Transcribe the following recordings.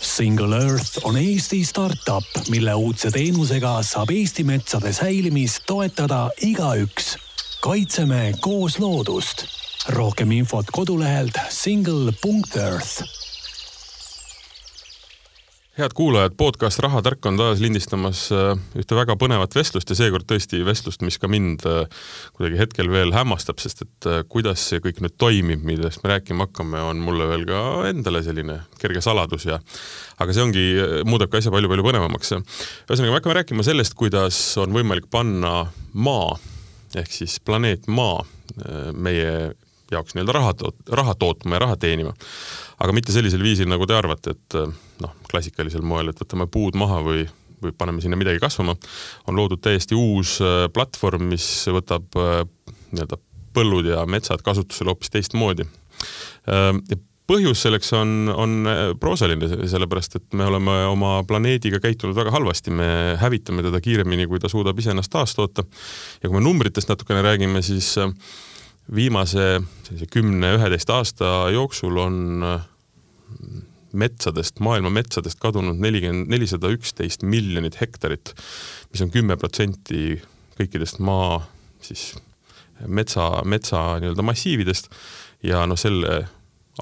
Single Earth on Eesti startup, mille uudse teenusega saab Eesti metsade säilimist toetada igaüks. kaitseme koos loodust. rohkem infot kodulehelt single.earth head kuulajad, podcast Rahatark on taas lindistamas äh, ühte väga põnevat vestlust ja seekord tõesti vestlust, mis ka mind äh, kuidagi hetkel veel hämmastab, sest et äh, kuidas see kõik nüüd toimib, millest me rääkima hakkame, on mulle veel ka endale selline kerge saladus ja aga see ongi, muudab ka asja palju-palju põnevamaks. ühesõnaga, me hakkame rääkima sellest, kuidas on võimalik panna maa ehk siis planeet Maa meie jaoks nii-öelda raha, raha tootma ja raha teenima. aga mitte sellisel viisil, nagu te arvate, et noh, klassikalisel moel, et võtame puud maha või, või paneme sinna midagi kasvama, on loodud täiesti uus äh, platvorm, mis võtab äh, nii-öelda põllud ja metsad kasutusele hoopis teistmoodi. Äh, põhjus selleks on, on proosaline, sellepärast et me oleme oma planeediga käitunud väga halvasti, me hävitame teda kiiremini, kui ta suudab iseennast taastoota. ja kui me numbritest natukene räägime, siis viimase sellise kümne-üheteist aasta jooksul on metsadest, maailma metsadest kadunud nelikümmend, nelisada üksteist miljonit hektarit, mis on kümme protsenti kõikidest maa siis metsa, metsa nii-öelda massiividest. Ja noh, selle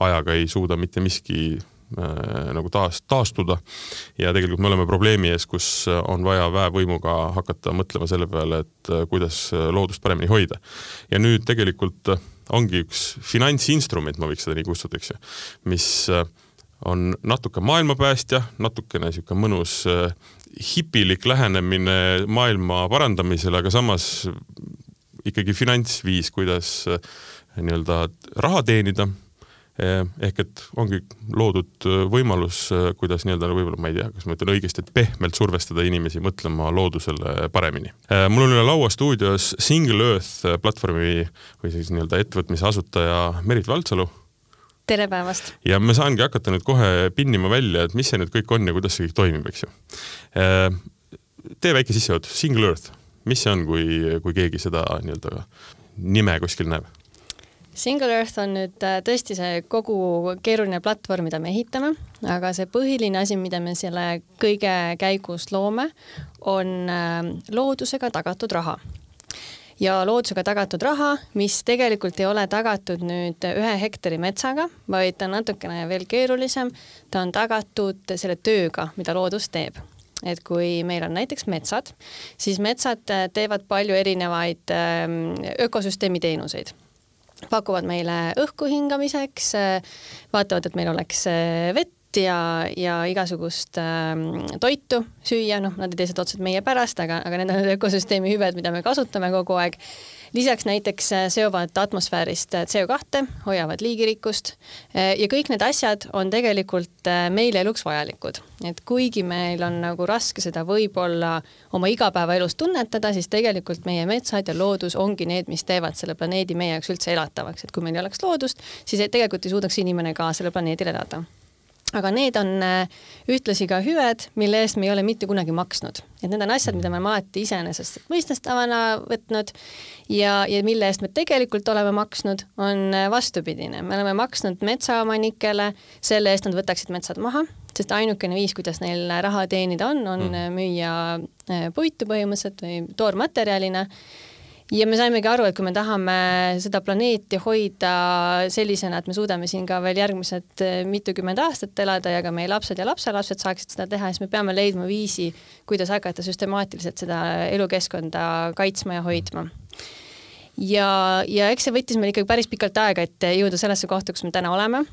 ajaga ei suuda mitte miski äh, nagu taas, taastuda. ja tegelikult me oleme probleemi ees, kus on vaja väevõimuga hakata mõtlema selle peale, et äh, kuidas loodust paremini hoida. ja nüüd tegelikult ongi üks finantsinstrument, ma võiks seda nii kutsuda, eks ju, mis äh, on natuke maailmapäästja, natukene niisugune mõnus äh, hipilik lähenemine maailma parandamisele, aga samas ikkagi finantsviis, kuidas äh, nii-öelda raha teenida. Ehk et ongi loodud äh, võimalus, kuidas nii-öelda võib-olla ma ei tea, kas ma ütlen õigesti, et pehmelt survestada inimesi mõtlema loodusele paremini eh,. mul on üle laua stuudios Single Earth platvormi või siis nii-öelda ettevõtmise asutaja Merit Valtsalu tere päevast! ja ma saangi hakata nüüd kohe pinnima välja, et mis see nüüd kõik on ja kuidas see kõik toimib, eks ju. Tee väike sissejuhatus, Single Earth, mis see on, kui, kui keegi seda nii-öelda nime kuskil näeb? Single Earth on nüüd äh, tõesti see kogu keeruline platvorm, mida me ehitame, aga see põhiline asi, mida me selle kõige käigus loome, on äh, loodusega tagatud raha. Ja loodusega tagatud raha, mis tegelikult ei ole tagatud nüüd ühe hektari metsaga, vaid ta on natukene veel keerulisem. ta on tagatud selle tööga, mida loodus teeb. Et kui meil on näiteks metsad, siis metsad teevad palju erinevaid ähm, ökosüsteemi teenuseid pakuvad meile õhku hingamiseks, vaatavad, et meil oleks vett ja, ja igasugust ähm, toitu süüa, noh, nad ei tee seda otseselt meie pärast, aga, aga need on need ökosüsteemi hüved, mida me kasutame kogu aeg. Lisaks näiteks äh, seovad atmosfäärist äh, CO2, hoiavad liigirikkust äh, ja kõik need asjad on tegelikult meile eluks vajalikud. et kuigi meil on nagu raske seda võib-olla oma igapäevaelus tunnetada, siis tegelikult meie metsad ja loodus ongi need, mis teevad selle planeedi meie jaoks üldse elatavaks, et kui meil ei oleks loodust, siis tegelikult ei suudaks inimene ka sellel planeedil elada aga need on äh, ühtlasi ka hüved, mille eest me ei ole mitte kunagi maksnud. et need on asjad, mida me oleme alati iseenesestmõistestavana võtnud ja, ja mille eest me tegelikult oleme maksnud, on äh, vastupidine. me oleme maksnud metsaomanikele selle eest, nad võtaksid metsad maha, sest ainukene viis, kuidas neil raha teenida on, on mm. müüa äh, puitu põhimõtteliselt või toormaterjalina ja me saimegi aru, et kui me tahame seda planeeti hoida sellisena, et me suudame siin ka veel järgmised eh, mitukümmend aastat elada ja ka meie lapsed ja lapselapsed saaksid seda teha, siis me peame leidma viisi, kuidas hakata süstemaatiliselt seda elukeskkonda kaitsma ja hoidma. Ja, ja eks see võttis meil ikkagi päris pikalt aega, et jõuda sellesse kohta, kus me täna oleme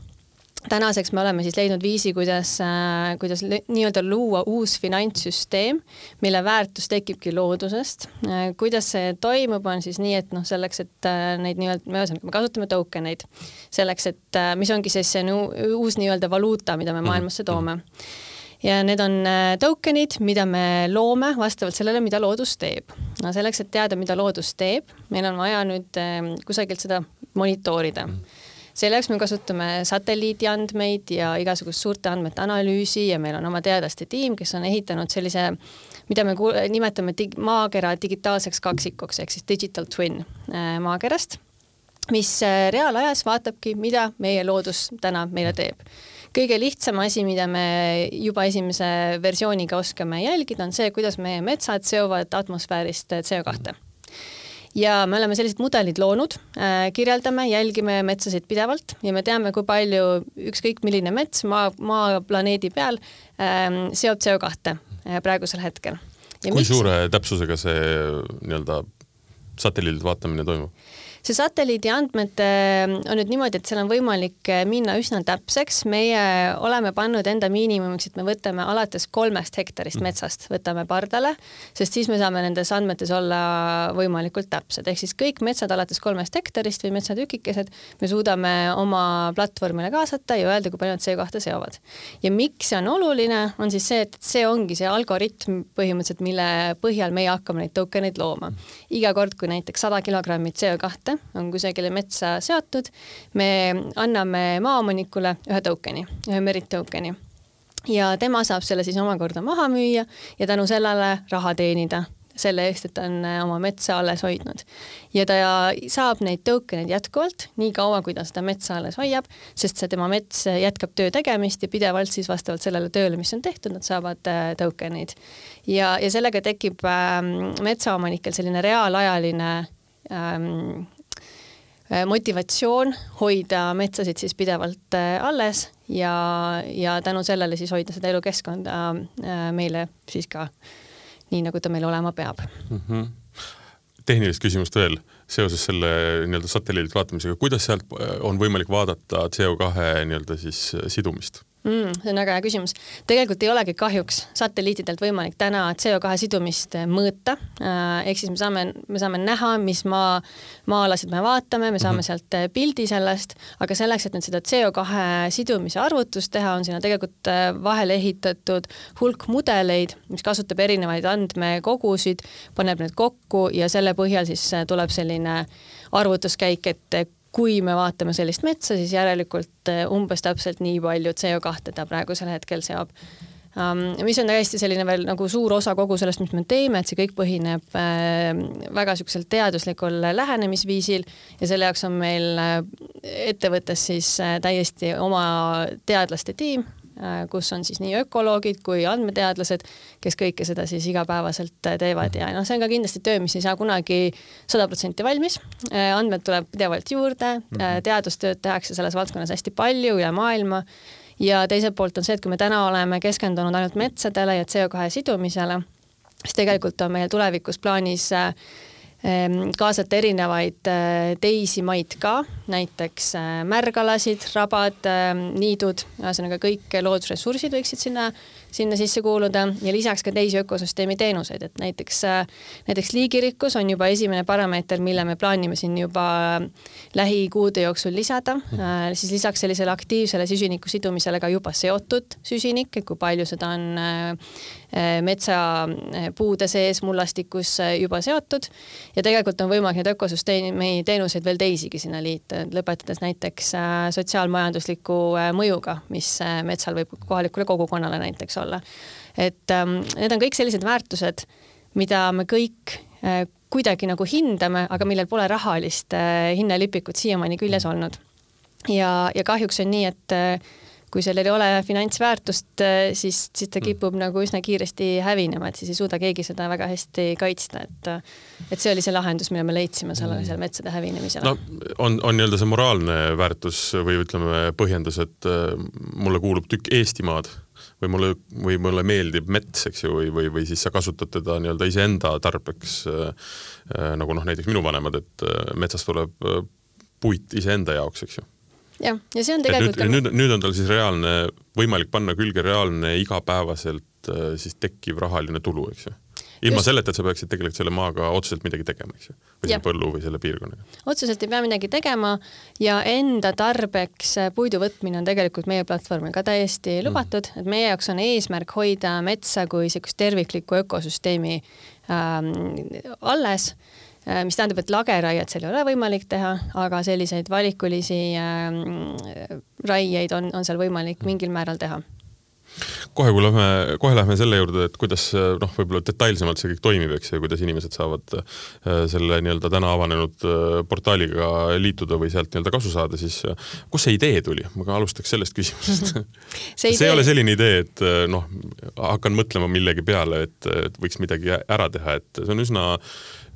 tänaseks me oleme siis leidnud viisi, kuidas, äh, kuidas nii-öelda luua uus finantssüsteem, mille väärtus tekibki loodusest. Äh, kuidas see toimub, on siis nii, et noh, selleks, et äh, neid nii-öelda, me ühesõnaga, me kasutame token eid, selleks, et mis ongi siis see uus nii-öelda valuuta, mida me mhm. maailmasse toome ja need on tokenid, mida me loome vastavalt sellele, mida loodus teeb. no selleks, et teada, mida loodus teeb, meil on vaja nüüd kusagilt seda monitoorida mm selle jaoks me kasutame satelliidiandmeid ja igasugust suurte andmete analüüsi ja meil on oma teadlaste tiim, kes on ehitanud sellise, mida me nimetame dig maakera digitaalseks kaksikuks ehk siis digital twin äh, maakerast, mis äh, reaalajas vaatabki, mida meie loodus täna meile teeb. Kõige lihtsam asi, mida me juba esimese versiooniga oskame jälgida, on see, kuidas meie metsad seovad atmosfäärist CO2 ja me oleme sellised mudelid loonud äh,, kirjeldame, jälgime metsasid pidevalt ja me teame, kui palju ükskõik milline mets maa, maa planeedi peal äh, seob CO2 äh, praegusel hetkel. kui miks? suure täpsusega see nii-öelda satelliidilt vaatamine toimub? See satelliidi andmete on nüüd niimoodi, et seal on võimalik eh, minna üsna täpseks, meie oleme pannud enda miinimumiks, et me võtame alates kolmest hektarist mm. metsast, võtame pardale, sest siis me saame nendes andmetes olla võimalikult täpsed, ehk siis kõik metsad alates kolmest hektarist või metsatükikesed me suudame oma platvormile kaasata ja öelda, kui palju nad CO2 seovad. ja miks see on oluline, on siis see, et see ongi see algoritm põhimõtteliselt, mille põhjal meie hakkame neid tokeneid looma. iga kord, kui näiteks sada kilogrammi CO2 kätte, on kusagile metsa seatud, me anname maaomanikule ühe token'i, ühe merit token'i ja tema saab selle siis omakorda maha müüa ja tänu sellele raha teenida selle eest, et ta on äh, oma metsa alles hoidnud. ja ta saab neid tokeneid jätkuvalt nii kaua, kui ta seda metsa alles hoiab, sest see tema mets jätkab töö tegemist ja pidevalt siis vastavalt sellele tööle, mis on tehtud, nad saavad äh, tokeneid. ja, ja sellega tekib äh, metsaomanikel selline reaalajaline ähm, Äh, motivatsioon hoida metsasid siis pidevalt äh, alles ja, ja tänu sellele siis hoida seda elukeskkonda äh, meile siis ka nii, nagu ta meil olema peab mm. -hmm. tehnilist küsimust veel seoses selle nii-öelda satelliidilt vaatamisega, kuidas sealt on võimalik vaadata CO2 nii-öelda siis sidumist? Mm,? see on väga hea küsimus. tegelikult ei olegi kahjuks satelliitidelt võimalik täna CO2 sidumist äh, mõõta. Äh, ehk siis me saame, me saame näha, mis maa, maa-alasid me vaatame, me saame mm -hmm. sealt äh, pildi sellest, aga selleks, et nüüd seda CO2 sidumise arvutust teha, on sinna tegelikult vahele ehitatud hulk mudeleid, mis kasutab erinevaid andmekogusid, paneb need kokku ja selle põhjal siis tuleb selline arvutuskäik, et kui me vaatame sellist metsa, siis järelikult eh, umbes täpselt nii palju CO2 ta praegusel hetkel seob um,. mis on täiesti selline veel nagu suur osa kogu sellest, mis me teeme, et see kõik põhineb äh, väga niisugusel teaduslikul lähenemisviisil ja selle jaoks on meil äh, ettevõttes siis täiesti oma teadlaste tiim, kus on siis nii ökoloogid kui andmeteadlased, kes kõike seda siis igapäevaselt äh, teevad ja noh, see on ka kindlasti töö, mis ei saa kunagi sada protsenti valmis. Äh, andmed tuleb pidevalt juurde -hmm. teadustööd tehakse selles valdkonnas hästi palju üle maailma ja teiselt poolt on see, et kui me täna oleme keskendunud ainult metsadele ja CO2 sidumisele, siis tegelikult on meil tulevikus plaanis äh, kaasata erinevaid äh, teisi maid ka, näiteks äh, märgalasid, rabad, ähm, niidud, ühesõnaga kõik loodusressursid võiksid sinna, sinna sisse kuuluda ja lisaks ka teisi ökosüsteemi teenuseid, et näiteks, äh, näiteks liigirikkus on juba esimene parameeter, mille me plaanime siin juba lähikuude jooksul lisada, siis lisaks sellisele aktiivsele süsiniku sidumisele ka juba seotud süsinik, et kui palju seda on Äh, metsapuude äh, sees mullastikus äh, juba seotud. Ja tegelikult on võimalik neid ökosüsteemi teenuseid veel teisigi sinna liita, lõpetades näiteks sotsiaalmajandusliku mõjuga, mis metsal võib kohalikule kogukonnale näiteks olla. et ähm, need on kõik sellised väärtused, mida me kõik kuidagi nagu hindame, aga millel pole rahalist hinnalipikut siiamaani küljes olnud. ja, ja kahjuks on nii, et kui sellel ei ole finantsväärtust, äh, siis, siis ta mm. kipub mm. nagu üsna kiiresti hävinema, et siis ei suuda keegi seda väga hästi kaitsta, et et see oli see lahendus, mille me leidsime sellele, selle metsade hävinemisele. no on, on nii-öelda see moraalne väärtus või ütleme, põhjendus, et äh, mulle kuulub tükk Eestimaad või mulle, või mulle meeldib mets, eks ju, või, või, või siis sa kasutad teda nii-öelda iseenda tarbeks äh, äh, nagu noh, näiteks minu vanemad, et äh, metsast tuleb äh, puit iseenda jaoks, eks ju. Jah, ja see on tegelikult nüüd, ka... nüüd, nüüd on tal siis reaalne, võimalik panna külge reaalne igapäevaselt äh, siis tekkiv rahaline tulu, eks ju ilma Just. selleta, et sa peaksid tegelikult selle maaga otseselt midagi tegema, eks ju, või selle põllu või selle piirkonnaga. otseselt ei pea midagi tegema ja enda tarbeks äh, puidu võtmine on tegelikult meie platvormil ka täiesti mm. lubatud mm., et meie jaoks on eesmärk hoida metsa kui niisugust terviklikku ökosüsteemi ähm, alles Äh, mis tähendab, et lageraiet seal ei ole võimalik teha, aga selliseid valikulisi äh, raieid on, on seal võimalik mingil määral teha kohe, kui lähme, kohe lähme selle juurde, et kuidas noh, võib-olla detailsemalt see kõik toimib, eks ju, kuidas inimesed saavad äh, selle nii-öelda täna avanenud äh, portaaliga liituda või sealt nii-öelda kasu saada, siis äh, kust see idee tuli? ma ka alustaks sellest küsimusest see, idee... see ei ole selline idee, et noh, hakkan mõtlema millegi peale, et, et võiks midagi ära teha, et see on üsna,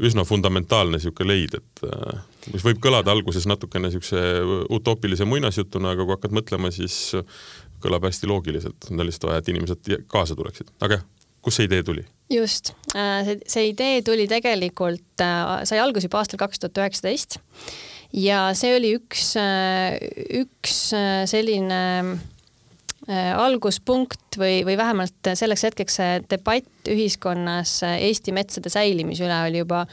üsna fundamentaalne niisugune leid, et mis võib kõlada alguses natukene niisuguse utoopilise muinasjutuna, aga kui hakkad mõtlema, siis kõlab hästi loogiliselt, on lihtsalt vaja, et inimesed kaasa tuleksid, aga jah, kust see idee tuli? just, äh, see, see idee tuli tegelikult, äh, sai alguse juba aastal kaks tuhat üheksateist ja see oli üks, äh, üks selline alguspunkt või, või vähemalt selleks hetkeks see debatt ühiskonnas Eesti metsade säilimise üle oli juba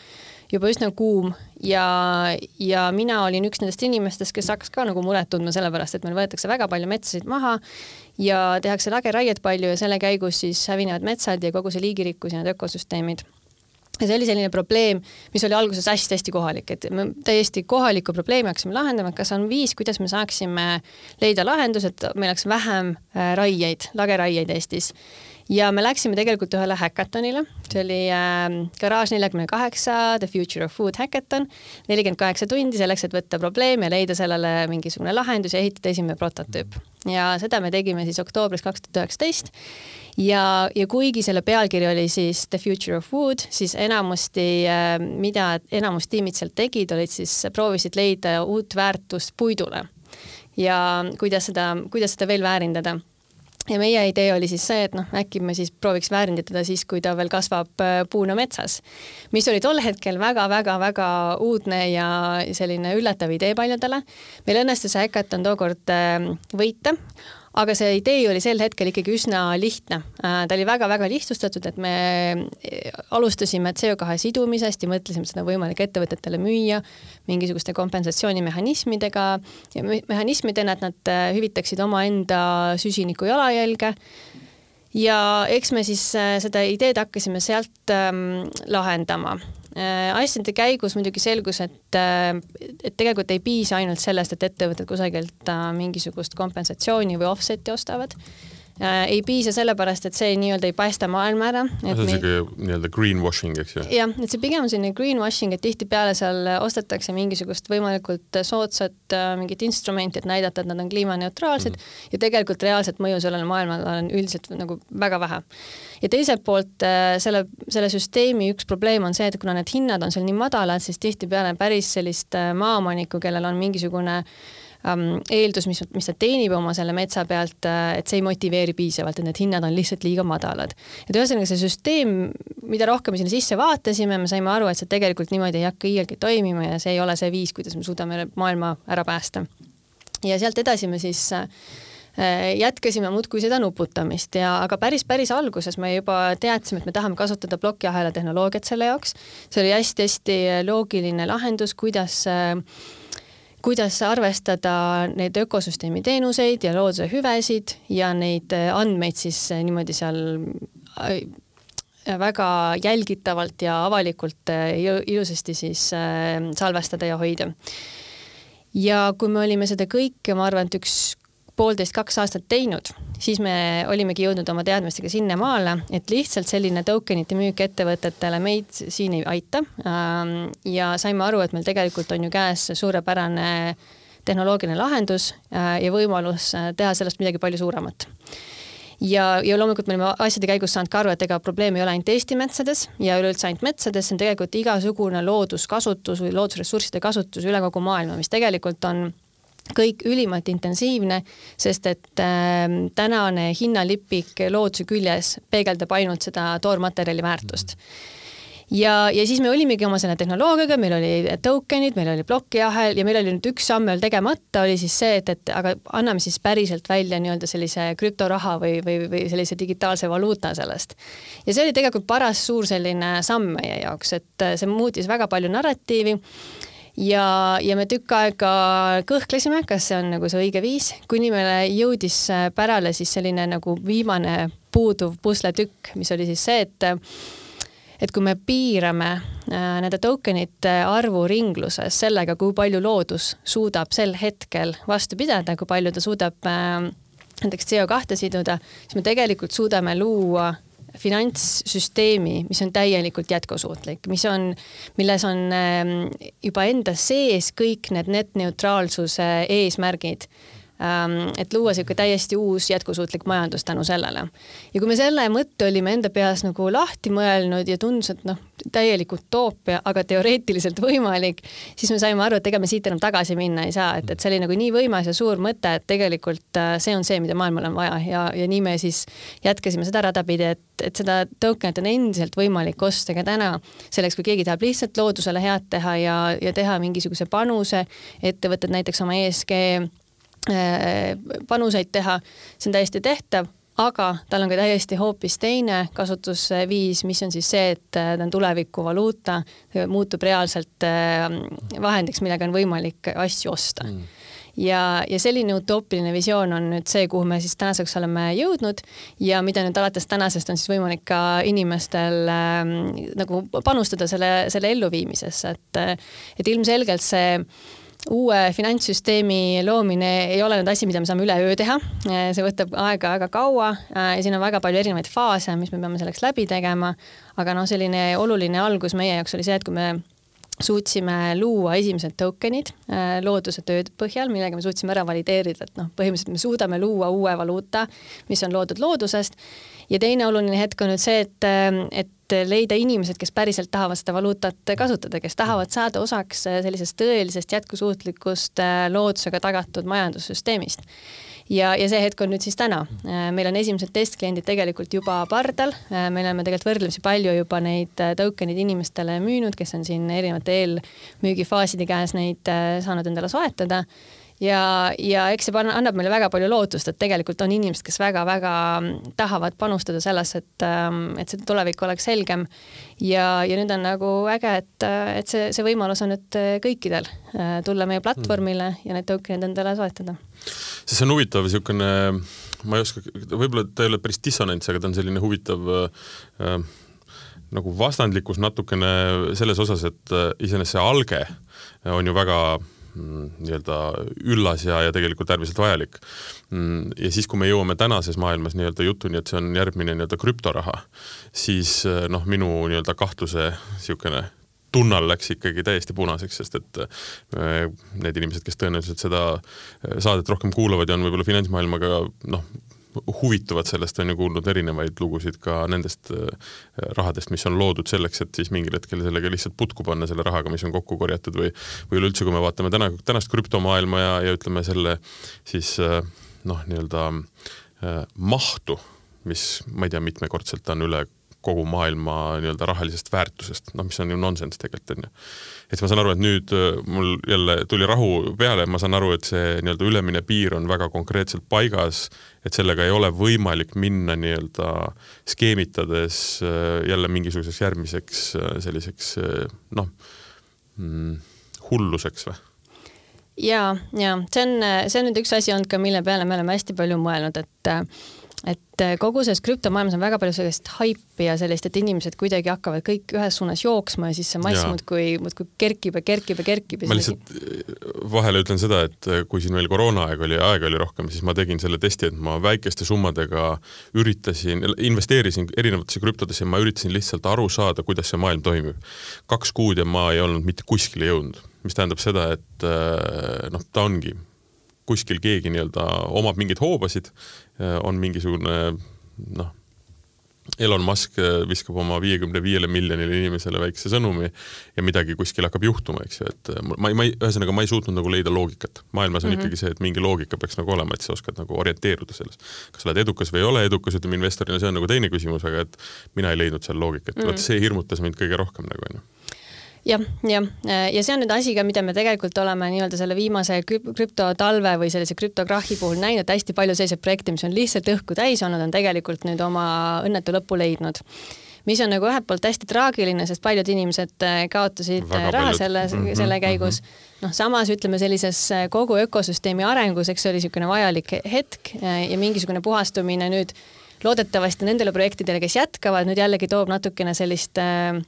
juba üsna kuum ja, ja mina olin üks nendest inimestest, kes hakkas ka nagu muret tundma selle pärast, et meil võetakse väga palju metsasid maha ja tehakse lageraiet palju ja selle käigus siis hävinevad metsad ja kogu see liigirikkus ja need ökosüsteemid. Ja see oli selline probleem, mis oli alguses hästi-hästi kohalik, et me täiesti kohalikku probleemi hakkasime lahendama, et kas on viis, kuidas me saaksime leida lahenduse, et meil oleks vähem äh, raieid, lageraieid Eestis ja me läksime tegelikult ühele häkatonile, see oli äh, Garage nelikümmend kaheksa, The Future of Food Hackathon, nelikümmend kaheksa tundi selleks, et võtta probleem ja leida sellele mingisugune lahendus ja ehitada esimene prototüüp. ja seda me tegime siis oktoobris kaks tuhat üheksateist. Ja, ja kuigi selle pealkiri oli siis The Future of Food, siis enamasti äh,, mida enamus tiimid seal tegid, olid siis, proovisid leida uut väärtust puidule. Ja kuidas seda, kuidas seda veel väärindada ja meie idee oli siis see, et noh, äkki me siis prooviks väärindada siis, kui ta veel kasvab äh, puuna metsas. mis oli tol hetkel väga-väga-väga uudne ja selline üllatav idee paljudele. meil õnnestus Hackathon tookord äh, võita, aga see idee oli sel hetkel ikkagi üsna lihtne. Äh, ta oli väga-väga lihtsustatud, et me äh, alustasime CO2 sidumisest ja mõtlesime seda võimalik ettevõtetele müüa mingisuguste kompensatsioonimehhanismidega ja mehhanismidena, et nad äh, hüvitaksid omaenda süsiniku jalajälge ja eks me siis seda ideed hakkasime sealt ähm, lahendama asjade käigus muidugi selgus, et, äh, et tegelikult ei piisa ainult sellest, et ettevõtted kusagilt äh, mingisugust kompensatsiooni või offset'i ostavad. äh, ei piisa sellepärast, et see nii-öelda ei paista maailma ära. see on siuke nii-öelda greenwashing, eks ju? jah, et see pigem on selline greenwashing, et tihtipeale seal ostetakse mingisugust võimalikult soodsat äh, mingit instrumenti, et näidata, et nad on kliimaneutraalsed mm -hmm. ja tegelikult reaalset mõju sellele maailmale on üldiselt nagu väga vähe. ja teiselt poolt äh, selle, selle süsteemi üks probleem on see, et kuna need hinnad on seal nii madalad, siis tihtipeale päris sellist äh, maaomanikku, kellel on mingisugune äh, eeldus, mis, mis ta teenib oma selle metsa pealt, äh, et see ei motiveeri piisavalt, et need hinnad on lihtsalt liiga madalad. et ühesõnaga see süsteem, mida rohkem me sinna sisse vaatasime, me saime aru, et see tegelikult niimoodi ei hakka iialgi toimima ja see ei ole see viis, kuidas me suudame maailma ära päästa. ja sealt edasi me siis äh, jätkasime muudkui seda nuputamist ja aga päris, päris alguses me juba teadsime, et me tahame kasutada plokiahela tehnoloogiat selle jaoks. see oli hästi-hästi loogiline lahendus, kuidas äh, kuidas arvestada neid ökosüsteemi teenuseid ja looduse hüvesid ja neid äh, andmeid siis äh, niimoodi seal äh, väga jälgitavalt ja avalikult ilusasti siis salvestada ja hoida. ja kui me olime seda kõike, ma arvan, et üks poolteist, kaks aastat teinud, siis me olimegi jõudnud oma teadmistega sinnamaale, et lihtsalt selline tokenite müük ettevõtetele meid siin ei aita. Ähm, ja saime aru, et meil tegelikult on ju käes suurepärane tehnoloogiline lahendus äh, ja võimalus äh, teha sellest midagi palju suuremat ja, ja loomulikult me oleme asjade käigus saanud ka aru, et ega probleem ei ole ainult Eesti metsades ja üleüldse ainult metsades, see on tegelikult igasugune looduskasutus või loodusressursside kasutus üle kogu maailma, mis tegelikult on kõik ülimalt intensiivne, sest et äh, tänane hinnalipik looduse küljes peegeldab ainult seda toormaterjali väärtust. Ja, ja siis me olimegi oma selle tehnoloogiaga, meil oli token'id, meil oli plokiahel ja meil oli nüüd üks samm veel tegemata, oli siis see, et, et aga anname siis päriselt välja nii-öelda sellise krüptoraha või, või, või sellise digitaalse valuuta sellest. ja see oli tegelikult paras suur selline samm meie jaoks, et see muutis väga palju narratiivi ja, ja me tükk aega kõhklesime, kas see on nagu see õige viis, kuni meile jõudis äh, pärale siis selline nagu viimane puuduv pusletükk, mis oli siis see, et et kui me piirame äh, nende tokenite arvu ringluses sellega, kui palju loodus suudab sel hetkel vastu pidada, kui palju ta suudab äh, näiteks CO2 siduda, siis me tegelikult suudame luua finantssüsteemi, mis on täielikult jätkusuutlik, mis on, milles on ähm, juba enda sees kõik need net-neutraalsuse eesmärgid. Ähm, et luua niisugune täiesti uus jätkusuutlik majandus tänu sellele. ja kui me selle mõtte olime enda peas nagu lahti mõelnud ja tundus, et noh, täielik utoopia, aga teoreetiliselt võimalik, siis me saime aru, et ega me siit enam tagasi minna ei saa, et, et see oli nagu nii võimas ja suur mõte, et tegelikult äh, see on see, mida maailmal on vaja. Ja, ja nii me siis jätkasime seda rada pidi, et, et seda tokenit on endiselt võimalik osta ka täna, selleks kui keegi tahab lihtsalt loodusele head teha ja, ja teha mingisuguse panuse, ettevõtted näiteks oma ESG panuseid teha, see on täiesti tehtav, aga tal on ka täiesti hoopis teine kasutusviis, mis on siis see, et äh, ta on tulevikuvaluuta, muutub reaalselt äh, vahendiks, millega on võimalik asju osta. Mm. Ja, ja selline utoopiline visioon on nüüd see, kuhu me siis tänaseks oleme jõudnud ja mida nüüd alates tänasest on siis võimalik ka inimestel äh, nagu panustada selle, selle elluviimisesse, et, et ilmselgelt see äh, uue finantssüsteemi loomine ei ole nüüd asi, mida me saame üleöö teha. see võtab aega väga kaua ja siin on väga palju erinevaid faase, mis me peame selleks läbi tegema. aga noh, selline oluline algus meie jaoks oli see, et kui me suutsime luua esimesed tokenid äh, looduse töö põhjal, millega me suutsime ära valideerida, et noh, põhimõtteliselt me suudame luua uue valuuta, mis on loodud loodusest. Ja teine oluline hetk on nüüd see, et, äh, et leida inimesed, kes päriselt tahavad seda valuutat kasutada, kes tahavad saada osaks äh, sellisest tõelisest jätkusuutlikust loodusega tagatud majandussüsteemist. Ja, ja see hetk on nüüd siis täna. Äh, meil on esimesed testkliendid tegelikult juba pardal, äh, me oleme tegelikult võrdlemisi palju juba neid äh, token'id inimestele müünud, kes on siin erinevate eelmüügifaaside käes neid saanud endale soetada ja, ja eks see annab meile väga palju lootust, et tegelikult on inimesed, kes väga-väga tahavad panustada sellesse, et, ähm, et see tulevik oleks selgem. ja, ja nüüd on nagu äge, et, et see, see võimalus on nüüd kõikidel tulla meie platvormile ja need token'id endale soetada see on huvitav niisugune, ma ei oska, võib-olla ta ei ole päris dissonants, aga ta on selline huvitav äh, nagu vastandlikkus natukene selles osas, et äh, iseenesest see alge on ju väga mm, nii-öelda üllas ja, ja tegelikult äärmiselt vajalik. Mm, ja siis, kui me jõuame tänases maailmas nii-öelda jutuni, et see on järgmine nii-öelda krüptoraha, siis äh, noh, minu nii-öelda kahtluse niisugune tunnal läks ikkagi täiesti punaseks, sest et äh, need inimesed, kes tõenäoliselt seda äh, saadet rohkem kuulavad ja on võib-olla finantsmaailmaga noh, huvituvad sellest, on ju kuulnud erinevaid lugusid ka nendest äh, rahadest, mis on loodud selleks, et siis mingil hetkel sellega lihtsalt putku panna, selle rahaga, mis on kokku korjatud või või üleüldse, kui me vaatame täna, tänast krüptomaailma ja, ja ütleme selle siis noh, nii-öelda mahtu, mis ma ei tea, mitmekordselt on üle kogu maailma nii-öelda rahalisest väärtusest, noh, mis on ju nonsense tegelikult on ju. et ma saan aru, et nüüd äh, mul jälle tuli rahu peale, ma saan aru, et see nii-öelda ülemine piir on väga konkreetselt paigas, et sellega ei ole võimalik minna nii-öelda skeemitades äh, jälle mingisuguseks järgmiseks äh, selliseks noh mm,, hulluseks või? Ja, ja see on, see on nüüd üks asi olnud ka, mille peale me oleme hästi palju mõelnud, et et äh, kogu selles krüptomaailmas on väga palju sellist haipi ja sellist, et inimesed kuidagi hakkavad kõik ühes suunas jooksma ja siis see mass muudkui, muudkui kerkib ja kerkib ja kerkib. ma lihtsalt äh, vahele ütlen seda, et äh, kui siin veel koroonaaeg oli, aega oli rohkem, siis ma tegin selle testi, et ma väikeste summadega üritasin, investeerisin erinevatesse krüptodesse ja ma üritasin lihtsalt aru saada, kuidas see maailm toimib. kaks kuud ja ma ei olnud mitte kuskile jõudnud, mis tähendab seda, et noh, ta ongi kuskil keegi nii-öelda omab mingeid hoobasid, on mingisugune noh, Elon Musk viskab oma viiekümne viiele miljonile inimesele väikse sõnumi ja midagi kuskil hakkab juhtuma, eks ju, et ma, ma ei, ühesõnaga ma ei suutnud nagu leida loogikat. maailmas on mm -hmm. ikkagi see, et mingi loogika peaks nagu olema, et sa oskad nagu orienteeruda selles. kas sa oled edukas või ei ole edukas, ütleme investorina, see on nagu teine küsimus, aga et mina ei leidnud seal loogikat mm, -hmm. vot see hirmutas mind kõige rohkem nagu onju jah, jah, ja see on nüüd asi ka, mida me tegelikult oleme nii-öelda selle viimase krüptotalve või sellise krüptokrahhi puhul näinud, hästi palju selliseid projekte, mis on lihtsalt õhku täis olnud, on tegelikult nüüd oma õnnetu lõpu leidnud mis on nagu ühelt poolt hästi traagiline, sest paljud inimesed äh, kaotasid Väga äh, raha paljud. selle mm, -hmm, selle käigus mm. -hmm. noh, samas ütleme sellises äh, kogu ökosüsteemi arengus, eks see oli niisugune vajalik hetk ja mingisugune puhastumine nüüd loodetavasti nendele projektidele, kes jätkavad, nüüd jällegi toob natukene sellist äh,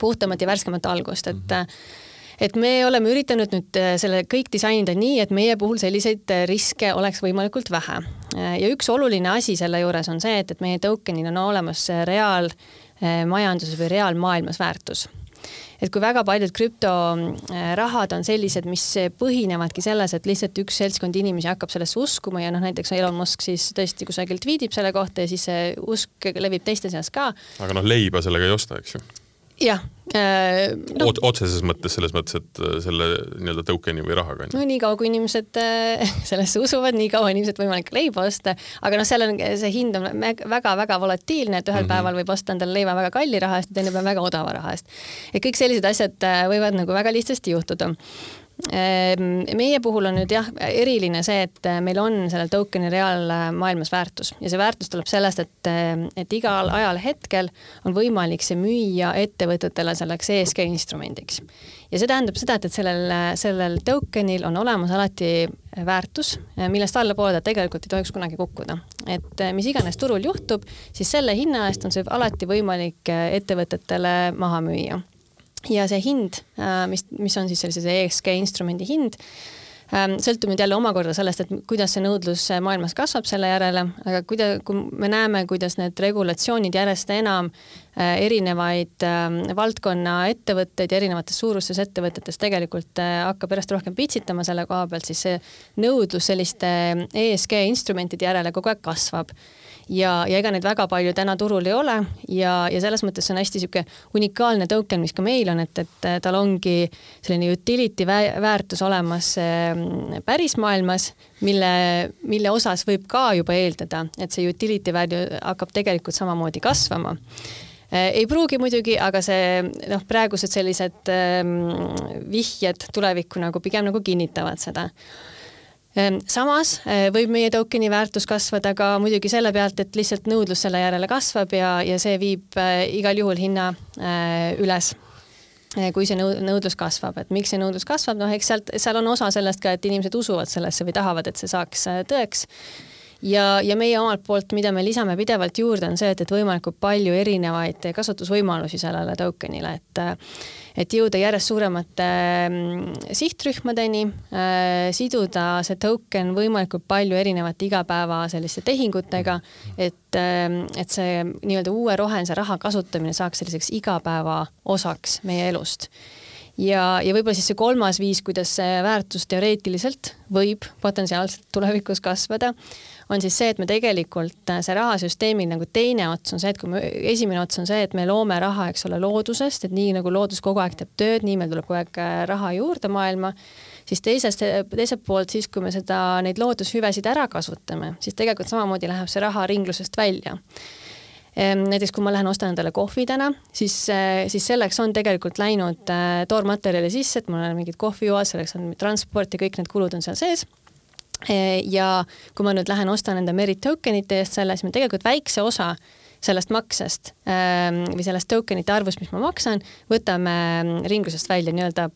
puhtamat ja värskemat algust, et mm -hmm et me oleme üritanud nüüd äh, selle kõik disainida nii, et meie puhul selliseid äh, riske oleks võimalikult vähe. Äh, ja üks oluline asi selle juures on see, et, et meie tokenil on olemas reaalmajanduses või reaalmaailmas väärtus et kui väga paljud krüptorahad on sellised, mis põhinevadki selles, et lihtsalt üks seltskond inimesi hakkab sellesse uskuma ja noh, näiteks Elon Musk siis tõesti kusagil tweetib selle kohta ja siis see usk levib teiste seas ka. aga noh, leiba sellega ei osta, eks ju jah äh, no, Ot. otseses mõttes, selles mõttes, et äh, selle nii-öelda token'i või rahaga. no niikaua, kui inimesed äh, sellesse usuvad, nii kaua on ilmselt võimalik leiba osta, aga noh, seal on see hind on väga-väga volatiilne, et ühel mm -hmm. päeval võib osta endale leiva väga kalli raha eest ja teine päev väga odava raha eest. et kõik sellised asjad võivad nagu väga lihtsasti juhtuda meie puhul on nüüd jah, eriline see, et äh, meil on sellel token'i reaalmaailmas väärtus ja see väärtus tuleb sellest, et, äh, et igal ajal hetkel on võimalik see müüa ettevõtetele selleks ESG instrumendiks. ja see tähendab seda, et, et sellel, sellel token'il on olemas alati väärtus, millest allapoole ta tegelikult ei tohiks kunagi kukkuda. et äh, mis iganes turul juhtub, siis selle hinna eest on see alati võimalik ettevõtetele maha müüa ja see hind, äh, mis, mis on siis sellise ESG instrumendi hind, ähm, sõltub nüüd jälle omakorda sellest, et kuidas see nõudlus maailmas kasvab selle järele, aga kuida-, kui me näeme, kuidas need regulatsioonid järjest enam äh, erinevaid ähm, valdkonna ettevõtteid ja erinevates suurustes ettevõtetes tegelikult äh, hakkab järjest rohkem pitsitama selle koha pealt, siis see nõudlus selliste ESG instrumentide järele kogu aeg kasvab. Ja, ja ega neid väga palju täna turul ei ole ja, ja selles mõttes on hästi niisugune unikaalne token, mis ka meil on, et, et tal ongi selline utility väärtus olemas mm, pärismaailmas, mille, mille osas võib ka juba eeldada, et see utility value hakkab tegelikult samamoodi kasvama ei pruugi muidugi, aga see noh, praegused sellised ähm, vihjed tulevikku nagu pigem nagu kinnitavad seda. Ehm, samas eh, võib meie token'i väärtus kasvada ka muidugi selle pealt, et lihtsalt nõudlus selle järele kasvab ja, ja see viib eh, igal juhul hinna üles. Kui see nõudlus kasvab, et miks see nõudlus kasvab, noh, eks sealt, seal on osa sellest ka, et inimesed usuvad sellesse või tahavad, et see saaks tõeks. Ja, ja meie omalt poolt, mida me lisame pidevalt juurde, on see, et, et võimalikult palju erinevaid kasutusvõimalusi sellele token'ile, et et jõuda järjest suuremate mm, sihtrühmadeni äh,, siduda see token võimalikult palju erinevate igapäeva selliste tehingutega, et äh,, et see nii-öelda uue rohelise raha kasutamine saaks selliseks igapäeva osaks meie elust. Ja, ja võib-olla siis see kolmas viis, kuidas see väärtus teoreetiliselt võib potentsiaalselt tulevikus kasvada, on siis see, et me tegelikult äh, see rahasüsteemi nagu teine ots on see, et kui me, esimene ots on see, et me loome raha, eks ole, loodusest, et nii nagu loodus kogu aeg teeb tööd, nii meil tuleb kogu aeg äh, raha juurde maailma, siis teisest, teiselt poolt siis, kui me seda, neid loodushüvesid ära kasutame, siis tegelikult samamoodi läheb see raha ringlusest välja. Ehm, näiteks kui ma lähen ostan endale kohvi täna, siis, äh, siis selleks on tegelikult läinud toormaterjali sisse, et mul on mingid kohvijoad, selleks on transport ja kõik need kulud on seal sees ja kui ma nüüd lähen ostan enda Merit tokenite eest selle, siis ma tegelikult väikse osa sellest maksest ähm, või sellest tokenite arvust, mis ma maksan, võtame ähm, ringlusest välja nii-öelda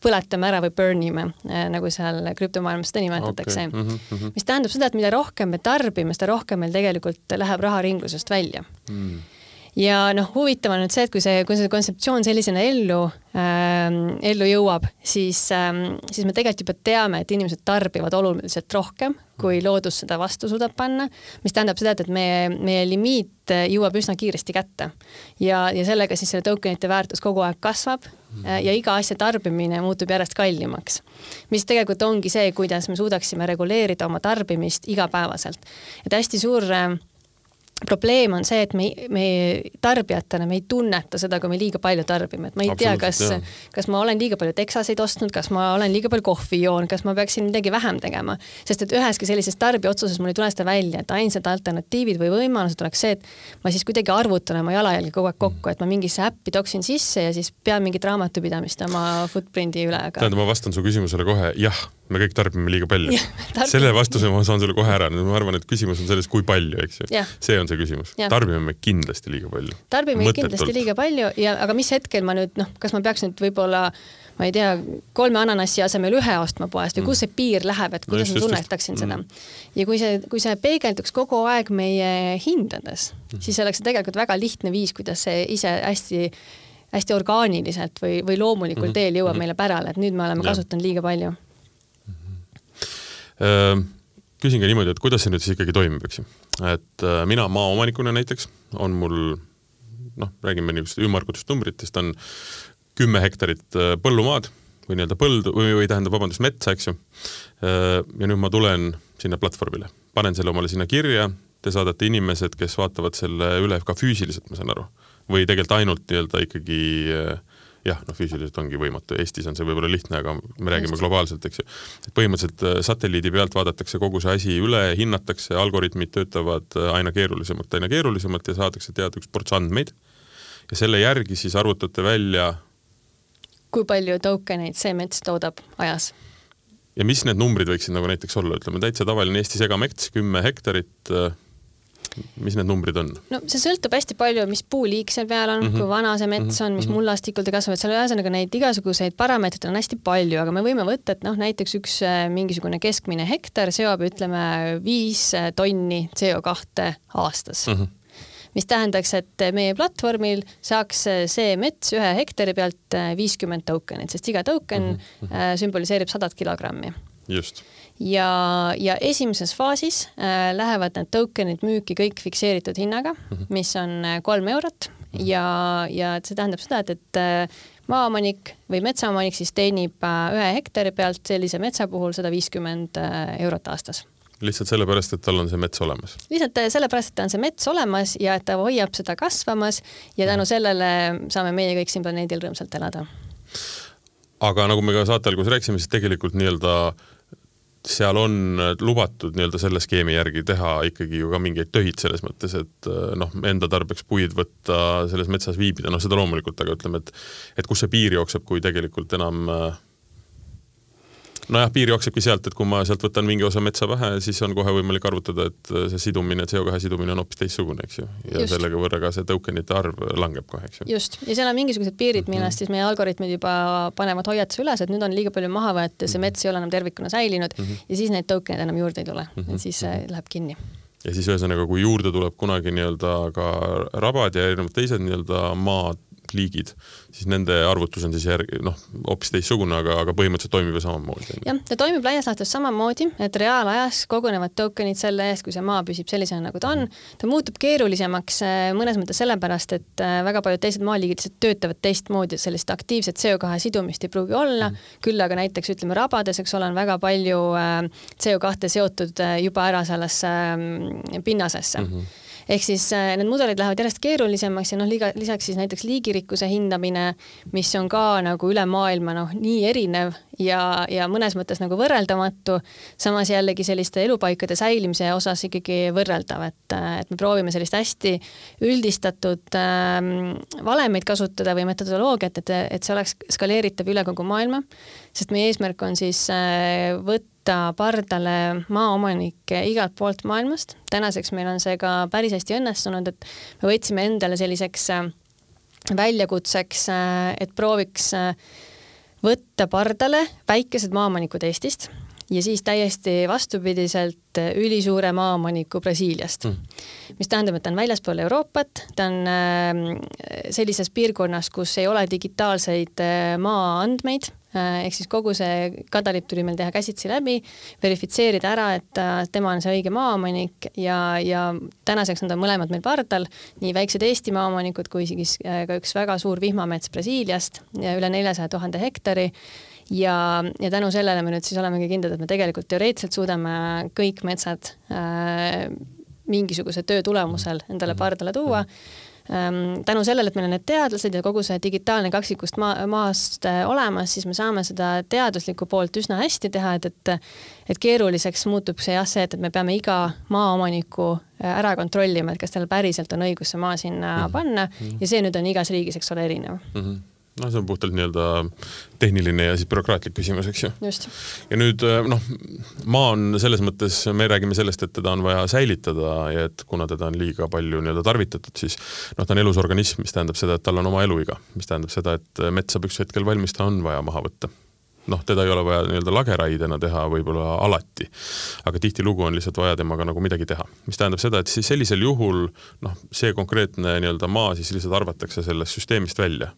põletame ära või burn ime, äh, nagu seal krüptomaailmas seda nimetatakse. Okay.. Mm -hmm. mis tähendab seda, et mida rohkem me tarbime, seda rohkem meil tegelikult läheb raha ringlusest välja. Mm ja noh, huvitav on nüüd see, et kui see, kui see kontseptsioon sellisena ellu ähm,, ellu jõuab, siis ähm,, siis me tegelikult juba teame, et inimesed tarbivad oluliselt rohkem, kui loodus seda vastu suudab panna, mis tähendab seda, et, et meie, meie limiit jõuab üsna kiiresti kätte. ja, ja sellega siis selle tokenite väärtus kogu aeg kasvab äh, ja iga asja tarbimine muutub järjest kallimaks. mis tegelikult ongi see, kuidas me suudaksime reguleerida oma tarbimist igapäevaselt. et hästi suur äh, probleem on see, et me, me tarbijatena, me ei tunneta seda, kui me liiga palju tarbime, et ma ei tea, kas, kas ma olen liiga palju teksaseid ostnud, kas ma olen liiga palju kohvi joonud, kas ma peaksin midagi vähem tegema. sest et üheski sellises tarbijaotsuses mul ei tule seda välja, et ainsad alternatiivid või võimalused oleks see, et ma siis kuidagi arvutan oma jalajälge kogu aeg kokku, et ma mingisse äppi toksin sisse ja siis pean mingit raamatupidamist oma footprint'i üle aga.... tähendab, ma vastan su küsimusele kohe jah, me kõik tarbime liiga palju. selle vastuse ma saan sulle kohe ära, ma arvan, et küsimus on selles, kui palju, eks ju. see on see küsimus. tarbime me kindlasti liiga palju. tarbime Mõttetult. kindlasti liiga palju ja, aga mis hetkel ma nüüd noh, kas ma peaks nüüd võib-olla ma ei tea, kolme ananassi asemel ühe ostma poest või mm. kus see piir läheb, et kuidas no, ma tunnetaksin mm. seda. ja kui see, kui see peegelduks kogu aeg meie hindades mm., siis oleks see tegelikult väga lihtne viis, kuidas see ise hästi hästi orgaaniliselt või, või loomulikul mm -hmm. teel jõuab mm -hmm. meile pärale, et nüüd me oleme ja. kasutanud liiga palju mm. -hmm. küsin ka niimoodi, et kuidas see nüüd siis ikkagi toimib, eks ju, et äh, mina maaomanikuna näiteks on mul noh, räägime niisugust ümmargutust numbritest, on kümme hektarit äh, põllumaad või nii-öelda põldu või, või tähendab, vabandust, metsa, eks ju. Äh, ja nüüd ma tulen sinna platvormile, panen selle omale sinna kirja, te saadate inimesed, kes vaatavad selle üle ka füüsiliselt, ma saan aru või tegelikult ainult nii-öelda ikkagi eh, jah, noh, füüsiliselt ongi võimatu, Eestis on see võib-olla lihtne, aga me räägime Just. globaalselt, eks ju. et põhimõtteliselt eh, satelliidi pealt vaadatakse kogu see asi üle, hinnatakse, algoritmid töötavad eh, aina keerulisemalt, aina keerulisemalt ja saadakse teada üks ports andmeid ja selle järgi siis arvutate välja kui palju tokeneid see mets toodab ajas? ja mis need numbrid võiksid nagu näiteks olla, ütleme täitsa tavaline Eesti segamets, kümme hektarit mis need numbrid on? no see sõltub hästi palju, mis puuliik seal peal on mm, -hmm. kui vana see mets mhm. on, mis mm -hmm. mullastikult ta kasvab, et seal ühesõnaga neid igasuguseid parameetreid on hästi palju, aga me võime võtta, et noh, näiteks üks äh, mingisugune keskmine hektar seob, ütleme, viis äh, tonni CO kahte aastas mm. -hmm mis tähendaks, et meie platvormil saaks äh, see mets ühe hektari pealt viiskümmend tokenit, sest iga token mm -hmm. sümboliseerib sadat kilogrammi. just ja, ja esimeses faasis äh, lähevad need tokenid müüki kõik fikseeritud hinnaga -hmm. mis on äh, kolm eurot mhm. ja, ja see tähendab seda, et, et äh, maaomanik või metsaomanik siis teenib äh, ühe hektari pealt sellise metsa puhul sada viiskümmend eurot aastas lihtsalt sellepärast, et tal on see mets olemas? lihtsalt sellepärast, et tal on see mets olemas ja et ta hoiab seda kasvamas ja tänu mhm. sellele saame meie kõik siin planeedil rõõmsalt elada. aga nagu me ka saate alguses rääkisime, siis tegelikult nii-öelda äh, seal on lubatud nii-öelda selle skeemi järgi teha ikkagi ju ka mingeid töid selles mõttes, et äh, noh, enda tarbeks puid võtta, selles metsas viibida, noh seda loomulikult, aga ütleme, et et kus see piir jookseb, kui tegelikult enam äh, nojah, piir jooksebki sealt, et kui ma sealt võtan mingi osa metsa pähe, siis on kohe võimalik arvutada, et see sidumine, CO2 sidumine on hoopis teistsugune, eks ju. ja just. sellega võrra ka see tokenite arv langeb kohe, eks ju. just, ja seal on mingisugused piirid, millest mm -hmm. siis meie algoritmid juba panevad hoiatuse üles, et nüüd on liiga palju maha võetud ja see mhm. mets ei ole enam tervikuna säilinud mm -hmm. ja siis neid tokeneid enam juurde ei tule mm, -hmm. et siis mm -hmm. läheb kinni ja siis ühesõnaga, kui juurde tuleb kunagi nii-öelda ka rabad ja erinevad teised nii-öelda maad, liigid, siis nende arvutus on siis järg-, noh, hoopis teistsugune, aga, aga põhimõtteliselt toimib ju samamoodi. jah, ta toimib laias laastus samamoodi, et reaalajas kogunevad tokenid selle eest, kui see maa püsib sellisena, nagu ta on. ta muutub keerulisemaks äh, mõnes mõttes sellepärast, et äh, väga paljud teised maaliigid lihtsalt töötavad teistmoodi, sellist aktiivset CO2 sidumist ei pruugi olla mm., küll aga näiteks ütleme rabades, eks ole, on väga palju äh, CO2 seotud juba ära sellesse pinnasesse mm. -hmm ehk siis äh, need mudelid lähevad järjest keerulisemaks ja noh, liga, lisaks siis näiteks liigirikkuse hindamine, mis on ka nagu üle maailma noh, nii erinev ja, ja mõnes mõttes nagu võrreldamatu, samas jällegi selliste elupaikade säilimise osas ikkagi võrreldav, et, et me proovime sellist hästi üldistatud äh, valemeid kasutada või metodoloogiat, et, et see oleks skaleeritav üle kogu maailma, sest meie eesmärk on siis äh, võtta võtta pardale maaomanikke igalt poolt maailmast. tänaseks meil on see ka päris hästi õnnestunud, et me võtsime endale selliseks äh, väljakutseks, äh, et prooviks äh, võtta pardale väikesed maaomanikud Eestist ja siis täiesti vastupidiselt ülisuure maaomaniku Brasiiliast mm.. mis tähendab, et ta on väljaspool Euroopat, ta on sellises piirkonnas, kus ei ole digitaalseid maaandmeid ehk siis kogu see kadalipp tuli meil teha käsitsi läbi, verifitseerida ära, et tema on see õige maaomanik ja, ja tänaseks nad on mõlemad meil pardal, nii väiksed Eesti maaomanikud kui siis äh, ka üks väga suur vihmamets Brasiiliast üle neljasaja tuhande hektari. Ja, ja tänu sellele me nüüd siis olemegi kindlad, et me tegelikult teoreetiliselt suudame kõik metsad äh, mingisuguse töö tulemusel endale pardale tuua. Ehm, tänu sellele, et meil on need teadlased ja kogu see digitaalne kaksikust maa, maast äh, olemas, siis me saame seda teaduslikku poolt üsna hästi teha, et, et et keeruliseks muutub see jah, see, et, et me peame iga maaomaniku äh, ära kontrollima, et kas tal päriselt on õigus see maa sinna mm -hmm. panna mhm. ja see nüüd on igas riigis, eks ole, erinev mm. -hmm noh, see on puhtalt nii-öelda tehniline ja siis bürokraatlik küsimus, eks ju. ja nüüd äh, noh, maa on selles mõttes, me räägime sellest, et teda on vaja säilitada ja et kuna teda on liiga palju nii-öelda tarvitatud, siis noh, ta on elus organism, mis tähendab seda, et tal on oma eluiga, mis tähendab seda, et mets saab üks hetkel valmis, ta on vaja maha võtta. Noh, teda ei ole vaja nii-öelda lageraidena teha võib-olla alati, aga tihtilugu on lihtsalt vaja temaga nagu midagi teha, mis tähendab seda, et siis sellisel juhul noh, see konkreetne nii-öelda maa siis lihtsalt arvatakse sellest süsteemist välja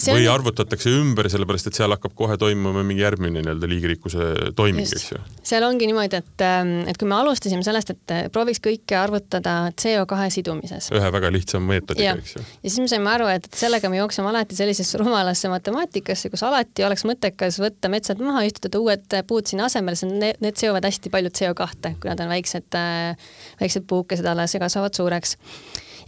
või on- arvutatakse ümber, sellepärast et seal hakkab kohe toimuma mingi järgmine nii-öelda liigirikkuse toiming, eks ju. seal ongi niimoodi, et, et kui me alustasime sellest, et äh, prooviks kõike arvutada CO2 sidumises ühe väga lihtsa meetodiga, eks ju. ja siis me saime aru, et sellega me jookseme alati sellisesse rumalasse matemaatikasse, kus alati oleks mõttekas võtta metsad maha, istutada uued puud sinna asemele, sest need, need seovad hästi palju CO2, kui nad on väiksed, väiksed puukesed alles ja kasvavad suureks.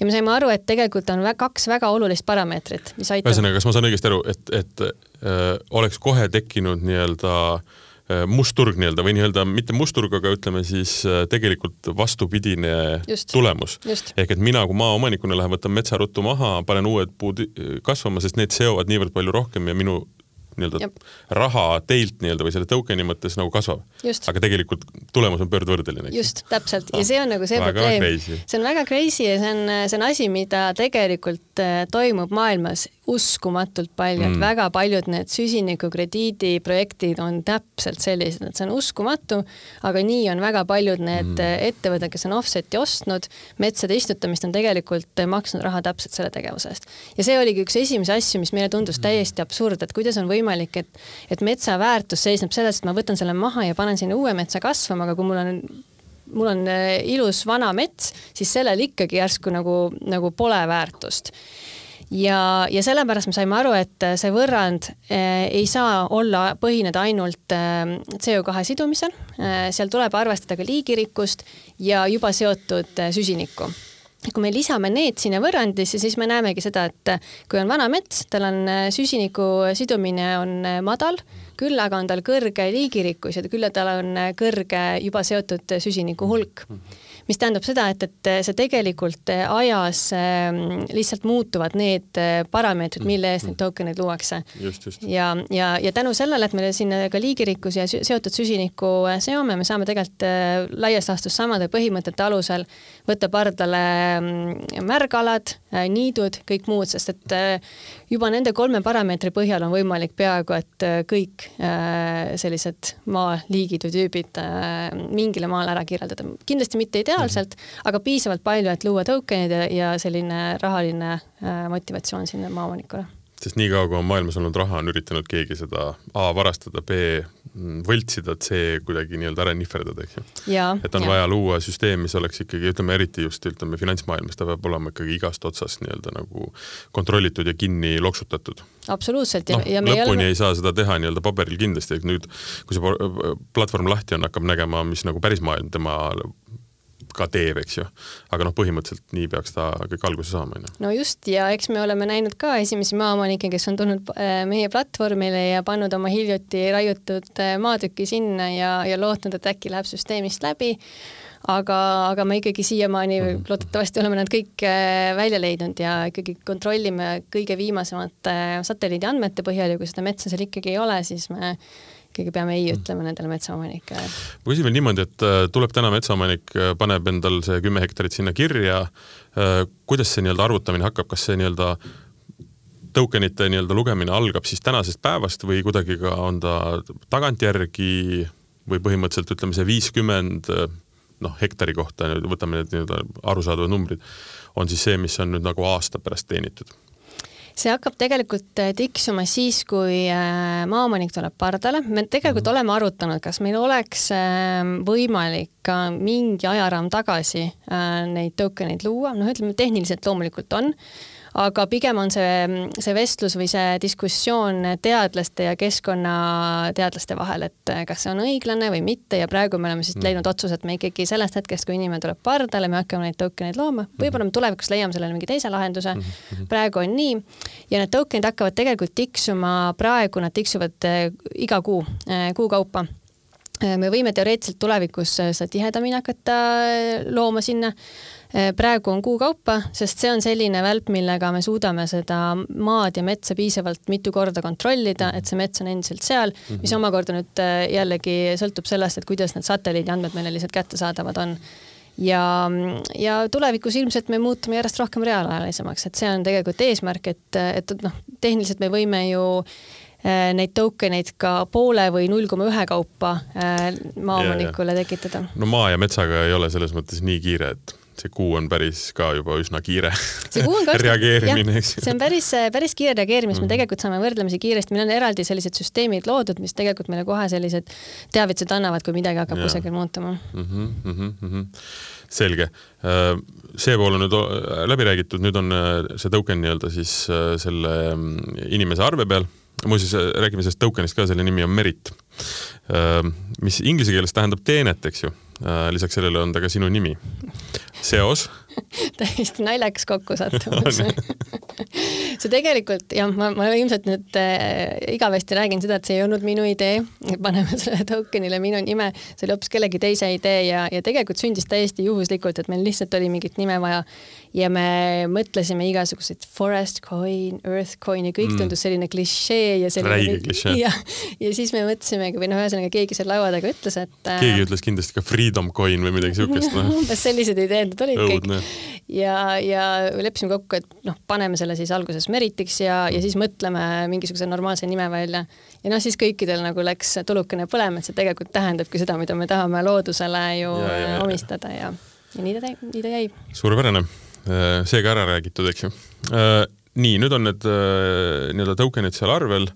Ja me saime aru, et tegelikult on vä- kaks väga olulist parameetrit, mis aitavad ühesõnaga, kas ma saan õigesti aru, et, et äh, oleks kohe tekkinud nii-öelda äh, must turg nii-öelda või nii-öelda mitte must turg, aga ütleme siis äh, tegelikult vastupidine Just. tulemus. ehk et mina kui maaomanikuna lähen, võtan metsaruttu maha, panen uued puud kasvama, sest need seovad niivõrd palju rohkem ja minu nii-öelda raha teilt nii-öelda või selle token'i mõttes nagu kasvab. aga tegelikult tulemus on pöördvõrdeline. just täpselt. Ja see on nagu see Väga probleem. see on väga crazy ja see on, see on asi, mida tegelikult äh, toimub maailmas uskumatult palju mm., Mm. et väga paljud need süsinikukrediidi projektid on täpselt sellised, et see on uskumatu, aga nii on väga paljud need mm. ettevõtted, kes on offset'i ostnud metsade istutamist, on tegelikult maksnud raha täpselt selle tegevuse eest. ja see oligi üks esimesi asju, mis meile tundus täiesti absurd, et kuidas on võimalik, et et metsa väärtus seisneb selles, et ma võtan selle maha ja panen sinna uue metsa kasvama, aga kui mul on mul on äh, ilus vana mets, siis sellel ikkagi järsku nagu, nagu pole väärtust ja, ja sellepärast me saime aru, et see võrrand eh, ei saa olla, põhineda ainult eh, CO2 sidumisel. Eh,, seal tuleb arvestada ka liigirikkust ja juba seotud süsinikku. Kui me lisame need sinna võrrandisse, siis me näemegi seda, et kui on vana mets, tal on süsiniku sidumine on madal, küll aga on tal kõrge liigirikkus ja küll tal on kõrge juba seotud süsiniku hulk mis tähendab seda, et, et see tegelikult eh, ajas eh, lihtsalt muutuvad need eh, parameetrid, mille eest neid tokeneid luuakse. ja, ja, ja tänu sellele, et me sinna ka liigirikkus ja seotud süsinikku seome, me saame tegelikult laias laastus samade põhimõtete alusel võtta pardale mm, märgalad, niidud, kõik muud, sest et juba nende kolme parameetri põhjal on võimalik peaaegu et kõik sellised maaliigid või tüübid mingile maale ära kirjeldada. kindlasti mitte ideaalselt, aga piisavalt palju, et luua tokenid ja, ja selline rahaline eh, motivatsioon sinna maaomanikule sest niikaua, kui on maailmas olnud raha, on üritanud keegi seda A varastada, B mm, võltsida, C kuidagi nii-öelda ära nihverdada, eks ju. et on ja. vaja luua süsteem, mis oleks ikkagi, ütleme eriti just ütleme finantsmaailmas, ta peab olema ikkagi igast otsast nii-öelda nagu kontrollitud ja kinni loksutatud. absoluutselt ja noh, ja me ei lõpuni ole ei saa seda teha nii-öelda paberil kindlasti, et nüüd, kui see platvorm lahti on, hakkab nägema, mis nagu päris maailm tema ka teeb, eks ju. aga noh, põhimõtteliselt nii peaks ta kõik alguse saama, onju. no just ja eks me oleme näinud ka esimesi maaomanikke, kes on tulnud äh, meie platvormile ja pannud oma hiljuti raiutud äh, maatüki sinna ja, ja lootnud, et äkki läheb süsteemist läbi aga, aga me ikkagi siiamaani loodetavasti oleme nad kõik äh, välja leidnud ja ikkagi kontrollime kõige viimasemate satelliidi andmete põhjal ja kui seda metsa seal ikkagi ei ole, siis me ikkagi peame ei ütlema nendele metsaomanikele. ma küsin veel niimoodi, et äh, tuleb täna metsaomanik, paneb endal see kümme hektarit sinna kirja. kuidas see nii-öelda arvutamine hakkab, kas see nii-öelda tokenite nii-öelda lugemine algab siis tänasest päevast või kuidagi ka on ta tagantjärgi või põhimõtteliselt ütleme, see viiskümmend noh, hektari kohta, võtame need nii-öelda arusaadavad numbrid, on siis see, mis on nüüd nagu aasta pärast teenitud see hakkab tegelikult äh, tiksuma siis, kui äh, maaomanik tuleb pardale. me tegelikult oleme arutanud, kas meil oleks äh, võimalik ka mingi ajaraam tagasi äh, neid tokeneid luua, noh, ütleme tehniliselt loomulikult on aga pigem on see, see vestlus või see diskussioon teadlaste ja keskkonnateadlaste vahel, et kas see on õiglane või mitte ja praegu me oleme siis leidnud otsuse, et me ikkagi sellest hetkest, kui inimene tuleb pardale, me hakkame neid tokeneid looma, võib-olla me tulevikus leiame sellele mingi teise lahenduse. praegu on nii. Ja need tokenid hakkavad tegelikult tiksuma, praegu nad tiksuvad eh, iga kuu, kuu kaupa. Me võime teoreetiliselt tulevikus seda tihedamini hakata looma sinna. Praegu on kuu kaupa, sest see on selline välp, millega me suudame seda maad ja metsa piisavalt mitu korda kontrollida, et see mets on endiselt seal, mis omakorda nüüd äh, jällegi sõltub sellest, et kuidas need satelliidiandmed meile lihtsalt kättesaadavad on. Ja, ja tulevikus ilmselt me muutume järjest rohkem reaalajalisemaks, et see on tegelikult eesmärk, et, et noh, tehniliselt me võime ju äh, neid tokeneid ka poole või null koma ühe kaupa äh, maaomanikule tekitada. no maa ja metsaga ei ole selles mõttes nii kiire, et see kuu on päris ka juba üsna kiire see kuu on reageerimine, eks ju. see on päris, päris kiire reageerimine, me mm. tegelikult saame võrdlemisi kiiresti, meil on eraldi sellised süsteemid loodud, mis tegelikult meile kohe sellised teavitused annavad, kui midagi hakkab kusagil muutuma mm. -hmm, mm -hmm. selge, äh, see pool on nüüd äh, läbi räägitud, nüüd on äh, see token nii-öelda siis selle mm, inimese arve peal muuseas, räägime sellest token'ist ka, selle nimi on Merit, mis inglise keeles tähendab teenet, eks ju Äh, lisaks sellele on ta ka sinu nimi. Seos täiesti naljakas kokkusattumus see tegelikult jah, ma, ma ilmselt nüüd äh, igavesti räägin seda, et see ei olnud minu idee, paneme sellele tokenile minu nime, see oli hoopis kellegi teise idee ja, ja tegelikult sündis täiesti juhuslikult, et meil lihtsalt oli mingit nime vaja ja me mõtlesime igasuguseid forest coin, earth coin ja kõik mm. tundus selline klišee ja selline. räige klišee. ja, ja siis me mõtlesimegi või noh, ühesõnaga keegi seal laua taga ütles, et. keegi ütles kindlasti ka freedom coin või midagi siukest no.. umbes sellised ideed need olid Õudne. kõik ja, ja leppisime kokku, et noh, paneme selle siis alguses Meritiks ja, ja siis mõtleme mingisuguse normaalse nime välja. ja noh, siis kõikidel nagu läks tulukene põlema, et see tegelikult tähendabki seda, mida me tahame loodusele ju ja, ja, ja. omistada ja, ja nii ta, nii ta jäi. suurepärane, äh, see ka ära räägitud, eks ju. Äh, nii, nüüd on need äh, nii-öelda token'id seal arvel.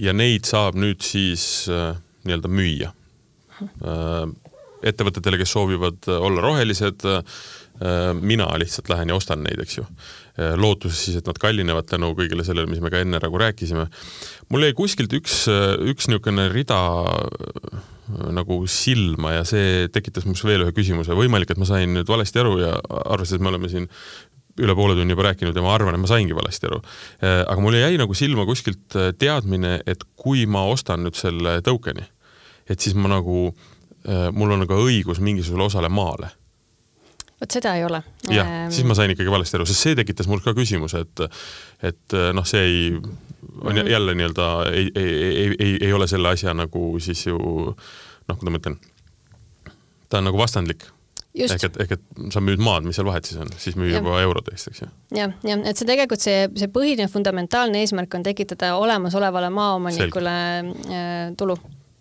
ja neid saab nüüd siis nii-öelda müüa ettevõtetele, kes soovivad äh, olla rohelised, äh, mina lihtsalt lähen ja ostan neid, eks ju. Äh, lootuses siis, et nad kallinevad tänu kõigele sellele, mis me ka enne nagu rääkisime. mul jäi kuskilt üks, üks niisugune rida nagu silma ja see tekitas minus veel ühe küsimuse, võimalik, et ma sain nüüd valesti aru ja arvestades, et me oleme siin üle poole tunni juba rääkinud ja ma arvan, et ma saingi valesti aru. aga mul jäi nagu silma kuskilt teadmine, et kui ma ostan nüüd selle token'i, et siis ma nagu Äh, mul on ka õigus mingisugusele osale maale. vot seda ei ole. jah ähm..., siis ma sain ikkagi valesti aru, sest see tekitas mul ka küsimuse, et, et äh, noh, see ei, on mm. jälle nii-öelda ei, ei, ei, ei, ei ole selle asja nagu siis ju noh, kuidas ma ütlen, ta on nagu vastandlik Just. ehk et, ehk et sa müüd maad, mis seal vahet siis on, siis müü juba eurode eest, eks ju. jah, jah, et see tegelikult see, see põhiline fundamentaalne eesmärk on tekitada olemasolevale maaomanikule Selge. Äh, tulu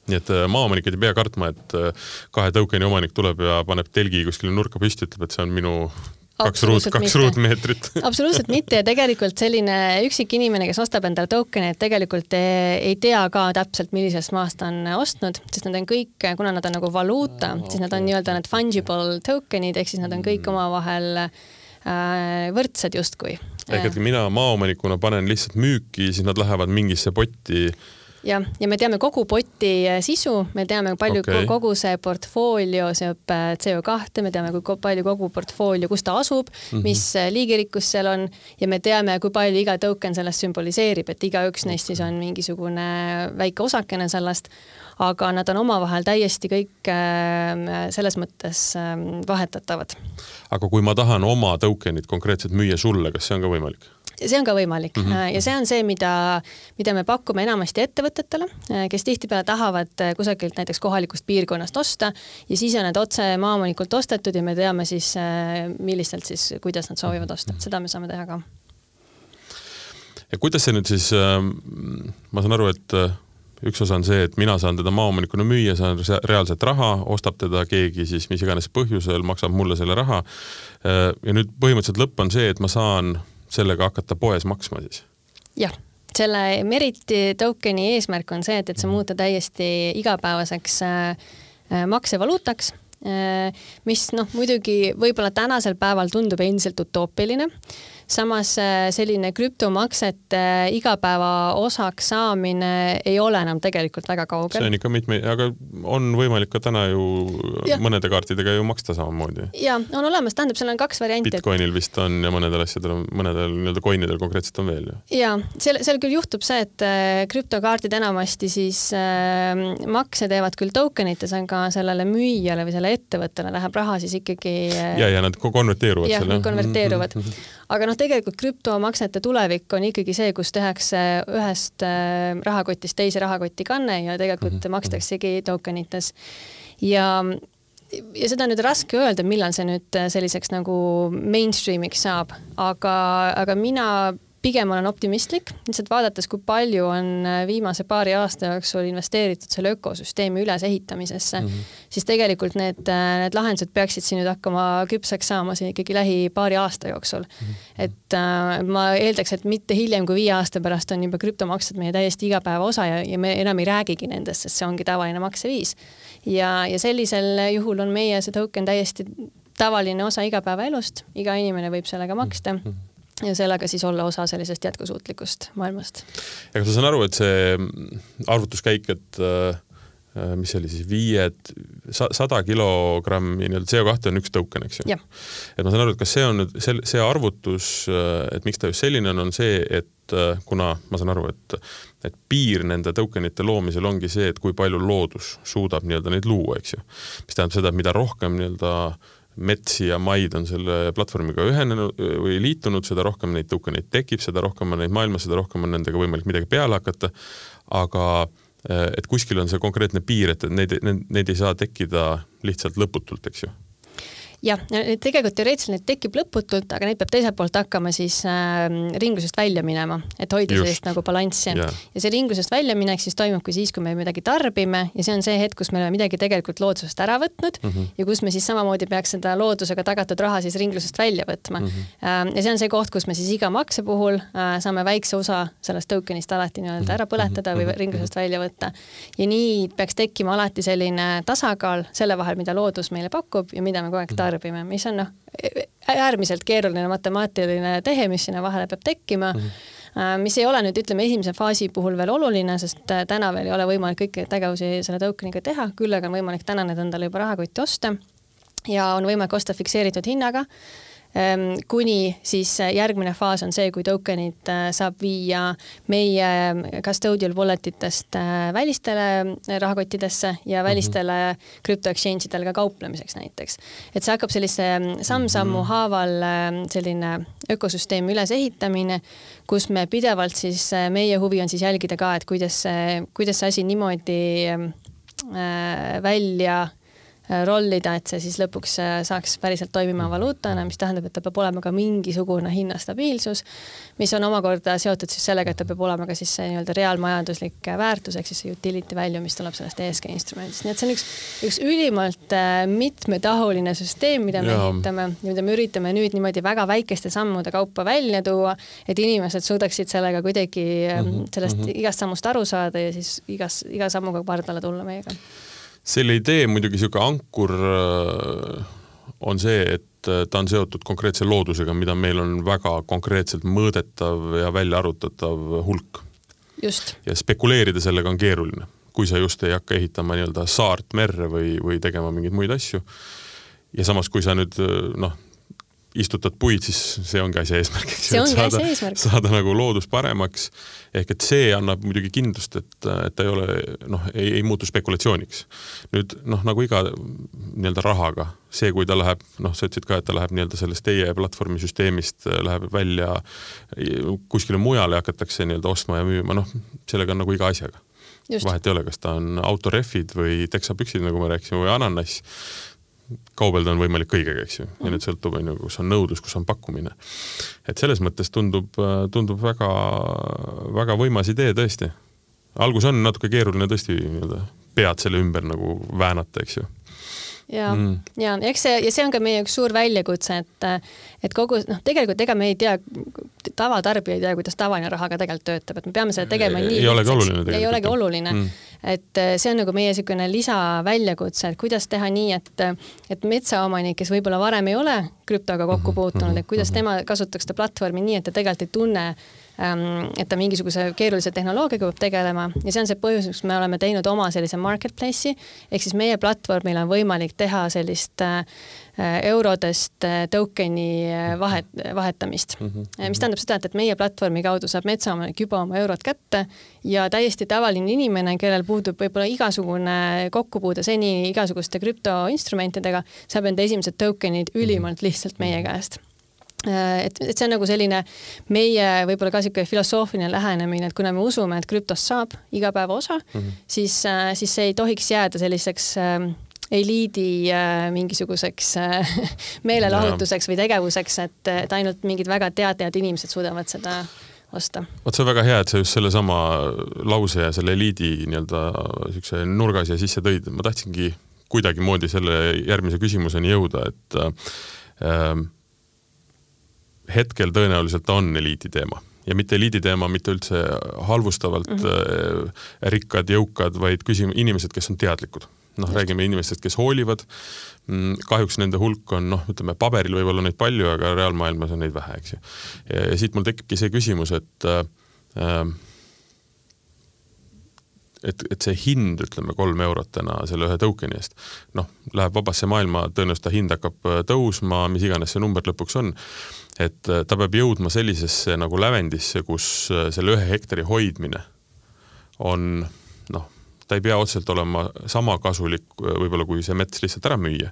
nii et äh, maaomanikud ei pea kartma, et äh, kahe token'i omanik tuleb ja paneb telgi kuskile nurka püsti, ütleb, et see on minu kaks ruut, kaks ruutmeetrit absoluutselt mitte ja tegelikult selline üksik inimene, kes ostab endale token'eid, tegelikult ei, ei tea ka täpselt, millisest maast ta on ostnud, sest nad on kõik, kuna nad on nagu valuuta, siis nad on nii-öelda need fungible token'id ehk siis nad on kõik mm. omavahel äh, võrdsed justkui. ehk et mina maaomanikuna panen lihtsalt müüki, siis nad lähevad mingisse potti jah, ja me teame kogu poti äh, sisu, me teame, palju okay. kogu see portfoolio seob äh, CO2, me teame, kui palju kogu portfoolio, kus ta asub mm, -hmm. mis äh, liigirikkus seal on ja me teame, kui palju iga token sellest sümboliseerib, et igaüks neist siis on mingisugune väike osakene sellest, aga nad on omavahel täiesti kõik selles mõttes ähm, vahetatavad. aga kui ma tahan oma token'it konkreetselt müüa sulle, kas see on ka võimalik? See on ka võimalik mm -hmm. ja see on see, mida, mida me pakume enamasti ettevõtetele, äh, kes tihtipeale tahavad äh, kusagilt näiteks kohalikust piirkonnast osta ja siis on need otse maaomanikult ostetud ja me teame siis, millistelt siis, kuidas nad soovivad osta, seda me saame teha ka. ja kuidas see nüüd siis, ähm, ma saan aru, et üks osa on see, et mina saan teda maaomanikuna müüa, saan reaalset raha, ostab teda keegi siis mis iganes põhjusel, maksab mulle selle raha. ja nüüd põhimõtteliselt lõpp on see, et ma saan sellega hakata poes maksma siis? jah, selle Meriti tokeni eesmärk on see, et, et see muuta täiesti igapäevaseks äh, äh maksevaluutaks äh,, mis noh, muidugi võib-olla tänasel päeval tundub endiselt utoopiline samas äh, selline krüptomaksete äh, igapäeva osaks saamine ei ole enam tegelikult väga kaugel. see on ikka mitmeid, aga on võimalik ka täna ju ja. mõnede kaartidega ju maksta samamoodi. ja on olemas, tähendab, seal on kaks varianti. Bitcoinil vist on ja mõnedel asjadel on, mõnedel nii-öelda coinidel konkreetselt on veel ju. ja seal, seal küll juhtub see, et äh, krüptokaardid enamasti siis äh, makse teevad küll token ites, aga sellele müüjale või sellele ettevõttele läheb raha siis ikkagi ja, ja nad konverteeruvad. jah, nad konverteeruvad aga noh, tegelikult krüptomaksete tulevik on ikkagi see, kus tehakse ühest äh, rahakotist teise rahakotti kanne ja tegelikult mm -hmm. makstaksegi token ites. ja ja seda on nüüd raske öelda, millal see nüüd selliseks nagu mainstream'iks saab, aga, aga mina pigem olen optimistlik, lihtsalt vaadates, kui palju on äh, viimase paari aasta jooksul investeeritud selle ökosüsteemi ülesehitamisesse mm, -hmm. siis tegelikult need, äh, need lahendused peaksid siin nüüd hakkama küpseks saama siin ikkagi lähi paari aasta jooksul mm. -hmm. et äh, ma eeldaks, et mitte hiljem kui viie aasta pärast on juba krüptomaksed meie täiesti igapäeva osa ja, ja me enam ei räägigi nendest, sest see ongi tavaline makseviis. ja, ja sellisel juhul on meie see token täiesti tavaline osa igapäevaelust, iga inimene võib sellega maksta mm. -hmm ja sellega siis olla osa sellisest jätkusuutlikust maailmast. ja kas ma saan aru, et see arvutuskäik, et äh, mis see oli siis, viied, sada kilogrammi nii-öelda CO2 on üks token, eks ju? et ma saan aru, et kas see on nüüd see, see arvutus, äh, et miks ta just selline on, on see, et äh, kuna ma saan aru, et et piir nende tokenite loomisel ongi see, et kui palju loodus suudab nii-öelda neid luua, eks ju. mis tähendab seda, et mida rohkem nii-öelda äh, metsi ja maid on selle platvormiga ühenenud või liitunud, seda rohkem neid tokeneid tekib, seda rohkem on neid maailmas, seda rohkem on nendega võimalik midagi peale hakata, aga eh, et kuskil on see konkreetne piir, et neid, neid, neid ei saa tekkida lihtsalt lõputult, eks ju jah, tegelikult teoreetiliselt neid tekib lõputult, aga neid peab teiselt poolt hakkama siis äh, ringlusest välja minema, et hoida Just. sellist nagu balanssi yeah.. ja see ringlusest väljaminek siis toimubki siis, kui me midagi tarbime ja see on see hetk, kus me oleme midagi tegelikult loodusest ära võtnud mm -hmm. ja kus me siis samamoodi peaks seda loodusega tagatud raha siis ringlusest välja võtma mm. -hmm. ja see on see koht, kus me siis iga makse puhul äh, saame väikse osa sellest token'ist alati nii-öelda ära põletada või mhm. ringlusest välja võtta. ja nii peaks tekkima alati selline tasakaal selle vahel, mida loodus meile pakub ja mida me kogu aeg tarbime tarbime, mis on noh, äärmiselt keeruline matemaatiline tehe, mis sinna vahele peab tekkima mm. -hmm. mis ei ole nüüd ütleme esimese faasi puhul veel oluline, sest äh, täna veel ei ole võimalik kõiki tegevusi selle tokeniga teha, küll aga on võimalik täna need endale juba rahakotti osta ja on võimalik osta fikseeritud hinnaga kuni siis järgmine faas on see, kui tokenid äh, saab viia meie custodial wallet itest äh, välistele äh, rahakottidesse ja mhm. välistele mm -hmm. exchange idel ka kauplemiseks näiteks. et see hakkab sellise mm, samm-sammu mhm. haaval selline ökosüsteemi ülesehitamine, kus me pidevalt siis, meie huvi on siis jälgida ka, et kuidas see, kuidas see asi niimoodi välja Äh, rollida, et see siis lõpuks äh, saaks päriselt toimima valuutana, mis tähendab, et ta peab olema ka mingisugune hinnastabiilsus, mis on omakorda seotud siis sellega, et ta peab olema ka siis see nii-öelda reaalmajanduslik äh, väärtus ehk siis see utility value, mis tuleb sellest ESG instrumendist, nii et see on üks, üks ülimalt mitmetahuline süsteem, mida me ja. ehitame ja mida me üritame nüüd niimoodi väga väikeste sammude kaupa välja tuua, et inimesed suudaksid sellega kuidagi mm -hmm. sellest mm -hmm. igast sammust aru saada ja siis igas, iga sammuga pardale tulla meiega selle idee muidugi niisugune ankur äh, on see, et äh, ta on seotud konkreetse loodusega, mida meil on väga konkreetselt mõõdetav ja välja arvutatav hulk. ja spekuleerida sellega on keeruline, kui sa just ei hakka ehitama nii-öelda saart merre või, või tegema mingeid muid asju. ja samas, kui sa nüüd äh, noh, istutad puid, siis see ongi asja eesmärk, eks ju, et saada, saada nagu loodus paremaks. ehk et see annab muidugi kindlust, et, et ta ei ole noh, ei, ei muutu spekulatsiooniks. nüüd noh, nagu iga nii-öelda rahaga, see, kui ta läheb, noh, sa ütlesid ka, et ta läheb nii-öelda sellest teie platvormi süsteemist, läheb välja kuskile mujale ja hakatakse nii-öelda ostma ja müüma, noh, sellega on nagu iga asjaga. vahet ei ole, kas ta on autorehvid või teksapüksid, nagu me rääkisime, või ananass kaubelda on võimalik kõigega, eks ju, ja nüüd sõltub, on ju, kus on nõudlus, kus on pakkumine. et selles mõttes tundub, tundub väga, väga võimas idee tõesti. algus on natuke keeruline tõesti nii-öelda pead selle ümber nagu väänata, eks ju ja mm., ja eks see ja see on ka meie üks suur väljakutse, et, et kogu noh, tegelikult ega me ei tea, tavatarbija ei tea, kuidas tavaline raha ka tegelikult töötab, et me peame seda tegema ei, nii. ei olegi oluline tegelikult. ei olegi oluline mm et äh, see on nagu meie niisugune lisaväljakutse, et kuidas teha nii, et, et metsaomanik, kes võib-olla varem ei ole krüptoga kokku mhm, puutunud, et kuidas mhm. tema kasutaks seda platvormi nii, et ta tegelikult ei tunne et ta mingisuguse keerulise tehnoloogiaga peab tegelema ja see on see põhjus, miks me oleme teinud oma sellise marketplace'i, ehk siis meie platvormil on võimalik teha sellist äh, Äh, eurodest äh, token'i vahet, vahetamist mm. -hmm. mis tähendab seda, et, et meie platvormi kaudu saab metsaomanik juba oma eurod kätte ja täiesti tavaline inimene, kellel puudub võib-olla igasugune kokkupuude seni igasuguste krüptoinstrumentidega, saab enda esimesed token'id ülimalt mhm. lihtsalt meie mhm. käest et, et see on nagu selline meie võib-olla ka niisugune filosoofiline lähenemine, et kuna me usume, et krüptost saab igapäeva osa mm, -hmm. siis, siis see ei tohiks jääda selliseks äh, eliidi äh, mingisuguseks äh, meelelahutuseks või tegevuseks, et, et ainult mingid väga teadjad inimesed suudavad seda osta. vot see on väga hea, et sa just sellesama lause ja selle eliidi nii-öelda niisuguse nurga siia sisse tõid, ma tahtsingi kuidagimoodi selle järgmise küsimuseni jõuda, et äh, hetkel tõenäoliselt ta on eliidi teema ja mitte eliidi teema, mitte üldse halvustavalt mm -hmm. rikkad, jõukad, vaid küsime inimesed, kes on teadlikud. noh, räägime inimestest, kes hoolivad. Mm, kahjuks nende hulk on noh, ütleme paberil võib-olla neid palju, aga reaalmaailmas on neid vähe, eks ju. ja siit mul tekibki see küsimus, et äh, et, et see hind, ütleme kolm eurot täna selle ühe token'i eest, noh, läheb vabasse maailma, tõenäoliselt ta hind hakkab äh, tõusma, mis iganes see number lõpuks on, et äh, ta peab jõudma sellisesse nagu lävendisse, kus äh, selle ühe hektari hoidmine on noh, ta ei pea otseselt olema sama kasulik võib-olla, kui see mets lihtsalt ära müüa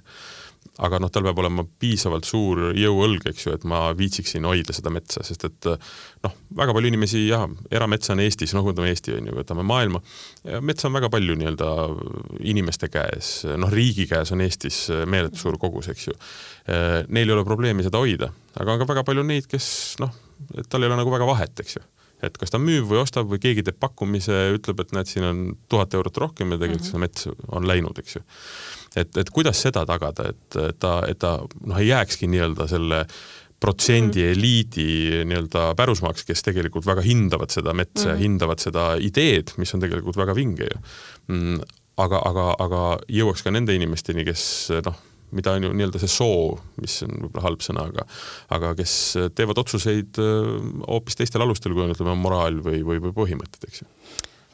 aga noh, tal peab olema piisavalt suur jõuõlg, eks ju, et ma viitsiksin hoida seda metsa, sest et noh, väga palju inimesi jah, erametsa on Eestis, noh, võtame Eesti on ju, võtame maailma, metsa on väga palju nii-öelda inimeste käes, noh, riigi käes on Eestis meeletu suur kogus, eks ju. Neil ei ole probleemi seda hoida, aga on ka väga palju neid, kes noh, et tal ei ole nagu väga vahet, eks ju et kas ta müüb või ostab või keegi teeb pakkumise, ütleb, et näed, siin on tuhat eurot rohkem ja tegelikult mm -hmm. see mets on läinud, eks ju et, et kuidas seda tagada, et ta, et ta noh, ei jääkski nii-öelda selle protsendi mm. eliidi nii-öelda pärusmaaks, kes tegelikult väga hindavad seda metsa mm. ja hindavad seda ideed, mis on tegelikult väga vinge ju mm,. aga, aga, aga jõuaks ka nende inimesteni, kes noh, mida on ju nii-öelda see soov, mis on võib-olla halb sõna, aga aga kes teevad otsuseid äh, hoopis teistel alustel, kui on ütleme moraal või, või, või põhimõtted, eks ju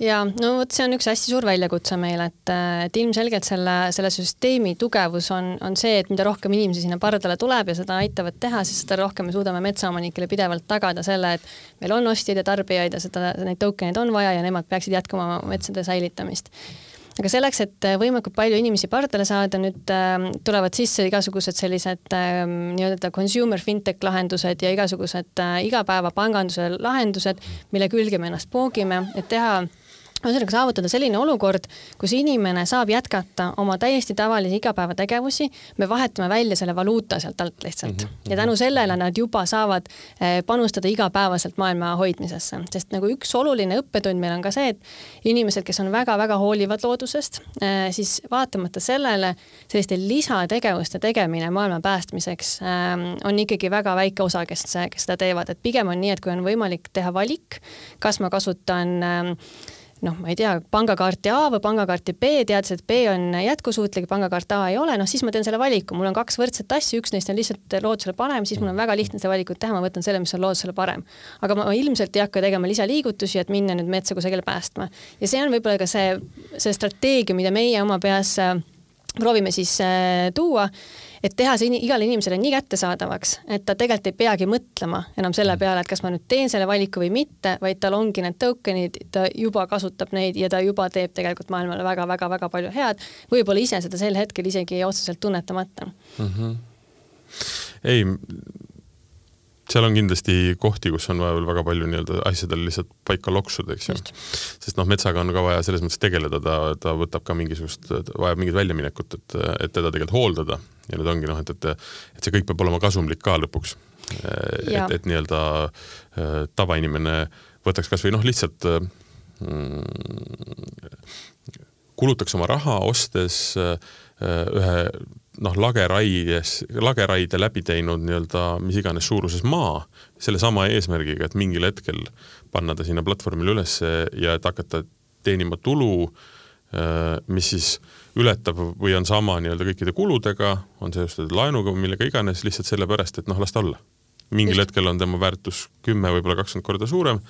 ja no vot, see on üks hästi suur väljakutse meil, et, et ilmselgelt selle, selle süsteemi tugevus on, on see, et mida rohkem inimesi sinna pardale tuleb ja seda aitavad teha, siis seda rohkem me suudame metsaomanikele pidevalt tagada selle, et meil on ostjaid ja tarbijaid ja seda, neid tokeneid on vaja ja nemad peaksid jätkama metsade säilitamist. Aga selleks, et võimalikult palju inimesi pardale saada, nüüd äh, tulevad sisse igasugused sellised äh, nii-öelda consumer fintech lahendused ja igasugused äh, igapäevapanganduse lahendused, mille külge me ennast poogime, et teha ühesõnaga saavutada selline olukord, kus inimene saab jätkata oma täiesti tavalisi igapäevategevusi, me vahetame välja selle valuuta sealt alt lihtsalt mm. -hmm. ja tänu sellele nad juba saavad eh, panustada igapäevaselt maailma hoidmisesse, sest nagu üks oluline õppetund meil on ka see, et inimesed, kes on väga-väga hoolivad loodusest, eh, siis vaatamata sellele selliste lisategevuste tegemine maailma päästmiseks eh, on ikkagi väga väike osa, kes, kes seda teevad, et pigem on nii, et kui on võimalik teha valik, kas ma kasutan noh, ma ei tea, pangakaarti A või pangakaarti B, teades, et B on jätkusuutlik, pangakaart A ei ole, noh siis ma teen selle valiku, mul on kaks võrdset asja, üks neist on lihtsalt loodusele parem, siis mul on väga lihtne seda valikut teha, ma võtan selle, mis on loodusele parem. aga ma ilmselt ei hakka tegema lisaliigutusi, et minna nüüd metsa kusagile päästma. ja see on võib-olla ka see, see strateegia, mida meie oma peas äh, proovime siis äh, tuua et teha see igale inimesele nii kättesaadavaks, et ta tegelikult ei peagi mõtlema enam selle mm. peale, et kas ma nüüd teen selle valiku või mitte, vaid tal ongi need token'id, ta juba kasutab neid ja ta juba teeb tegelikult maailmale väga-väga-väga palju head, võib-olla ise seda sel hetkel isegi otseselt tunnetamata mm. -hmm. ei, seal on kindlasti kohti, kus on vaja veel väga palju nii-öelda asjadel lihtsalt paika loksuda, eks ju. sest noh, metsaga on ka vaja selles mõttes tegeleda, ta, ta võtab ka mingisugust, vajab mingit väljaminekut, et, et teda tegelikult hooldada ja nüüd ongi noh, et, et, et see kõik peab olema kasumlik ka lõpuks. et, et nii-öelda äh, tavainimene võtaks kasvõi noh, lihtsalt mm, kulutaks oma raha, ostes äh, ühe noh, lageraies, lageraide läbi teinud nii-öelda mis iganes suuruses maa, sellesama eesmärgiga, et mingil hetkel panna ta sinna platvormile ülesse ja et hakata teenima tulu, äh, mis siis ületab või on sama nii-öelda kõikide kuludega, on seostatud laenuga või millega iganes, lihtsalt sellepärast, et noh, las ta olla. mingil Just. hetkel on tema väärtus kümme, võib-olla kakskümmend korda suurem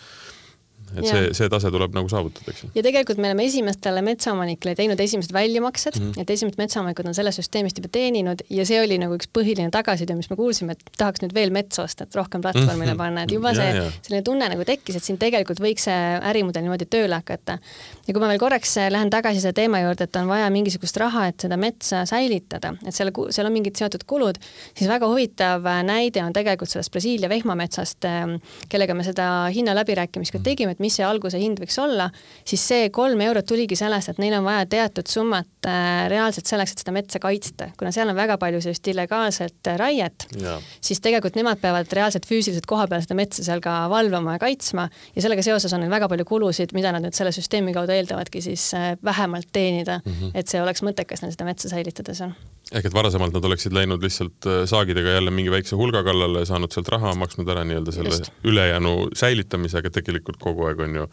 et ja. see, see tase tuleb nagu saavutada, eks ju. ja tegelikult me oleme esimestele metsaomanikele teinud esimesed väljamaksed mm, -hmm. et esimesed metsaomanikud on sellest süsteemist juba teeninud ja see oli nagu üks põhiline tagasiside, mis me kuulsime, et tahaks nüüd veel metsa osta, et rohkem platvormile -hmm. panna, et juba ja, see selline tunne nagu tekkis, et siin tegelikult võiks see ärimudel niimoodi tööle hakata. Ja kui ma veel korraks äh, lähen tagasi selle teema juurde, et on vaja mingisugust raha, et seda metsa säilitada, et seal, seal on mingid seotud kulud, siis väga huvitav äh, näide on tegelikult sellest Brasiilia vehmametsast, ähm, kellega me seda hinnaläbirääkimist ka tegime, et mis see alguse hind võiks olla, siis see kolm eurot tuligi sellest, et neil on vaja teatud summat äh, reaalselt selleks, et seda metsa kaitsta, kuna seal on väga palju sellist illegaalset äh, raiet, siis tegelikult nemad peavad reaalselt füüsiliselt koha peal seda metsa seal ka valvama ja kaitsma. Ja sellega seoses on neil väga palju kulusid, mida nad nüüd selle süsteemi kaudu eeldavadki siis äh, vähemalt teenida mm, -hmm. et see oleks mõttekas neil seda metsa säilitada seal. Ehk et varasemalt nad oleksid läinud lihtsalt saagidega jälle mingi väikse hulga kallale, saanud sealt raha, maksnud ära nii-öelda selle Just. ülejäänu säilitamise, aga tegelikult kogu aeg on ju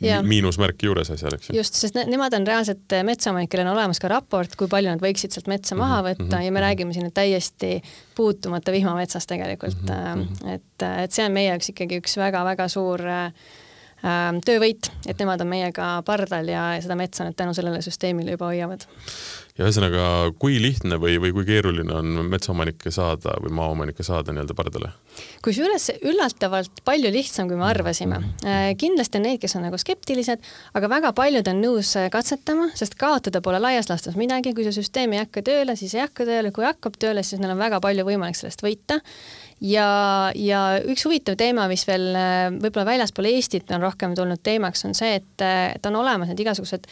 miinusmärki juures asjal, eks ju. just, sest ne nemad on reaalselt metsaomanik, kellel on olemas ka raport, kui palju nad võiksid sealt metsa maha mhm, võtta mm -hmm. ja me mhm. räägime siin täiesti puutumata vihmametsast tegelikult mm, -hmm. et, et see on meie jaoks ikkagi üks väga-väga suur äh, töövõit, et nemad on meiega pardal ja seda metsa nad tänu sellele süsteemile juba hoiavad ja ühesõnaga, kui lihtne või, või kui keeruline on metsaomanikke saada või maaomanikke saada nii-öelda pardale? kusjuures üllatavalt palju lihtsam, kui me arvasime. Äh, kindlasti on neid, kes on nagu skeptilised, aga väga paljud on nõus äh, katsetama, sest kaotada pole laias laastus midagi, kui see süsteem ei hakka tööle, siis ei hakka tööle, kui hakkab tööle, siis neil on väga palju võimalik sellest võita ja, ja üks huvitav teema, mis veel äh, võib-olla väljaspool Eestit on rohkem tulnud teemaks, on see, et, et on olemas need igasugused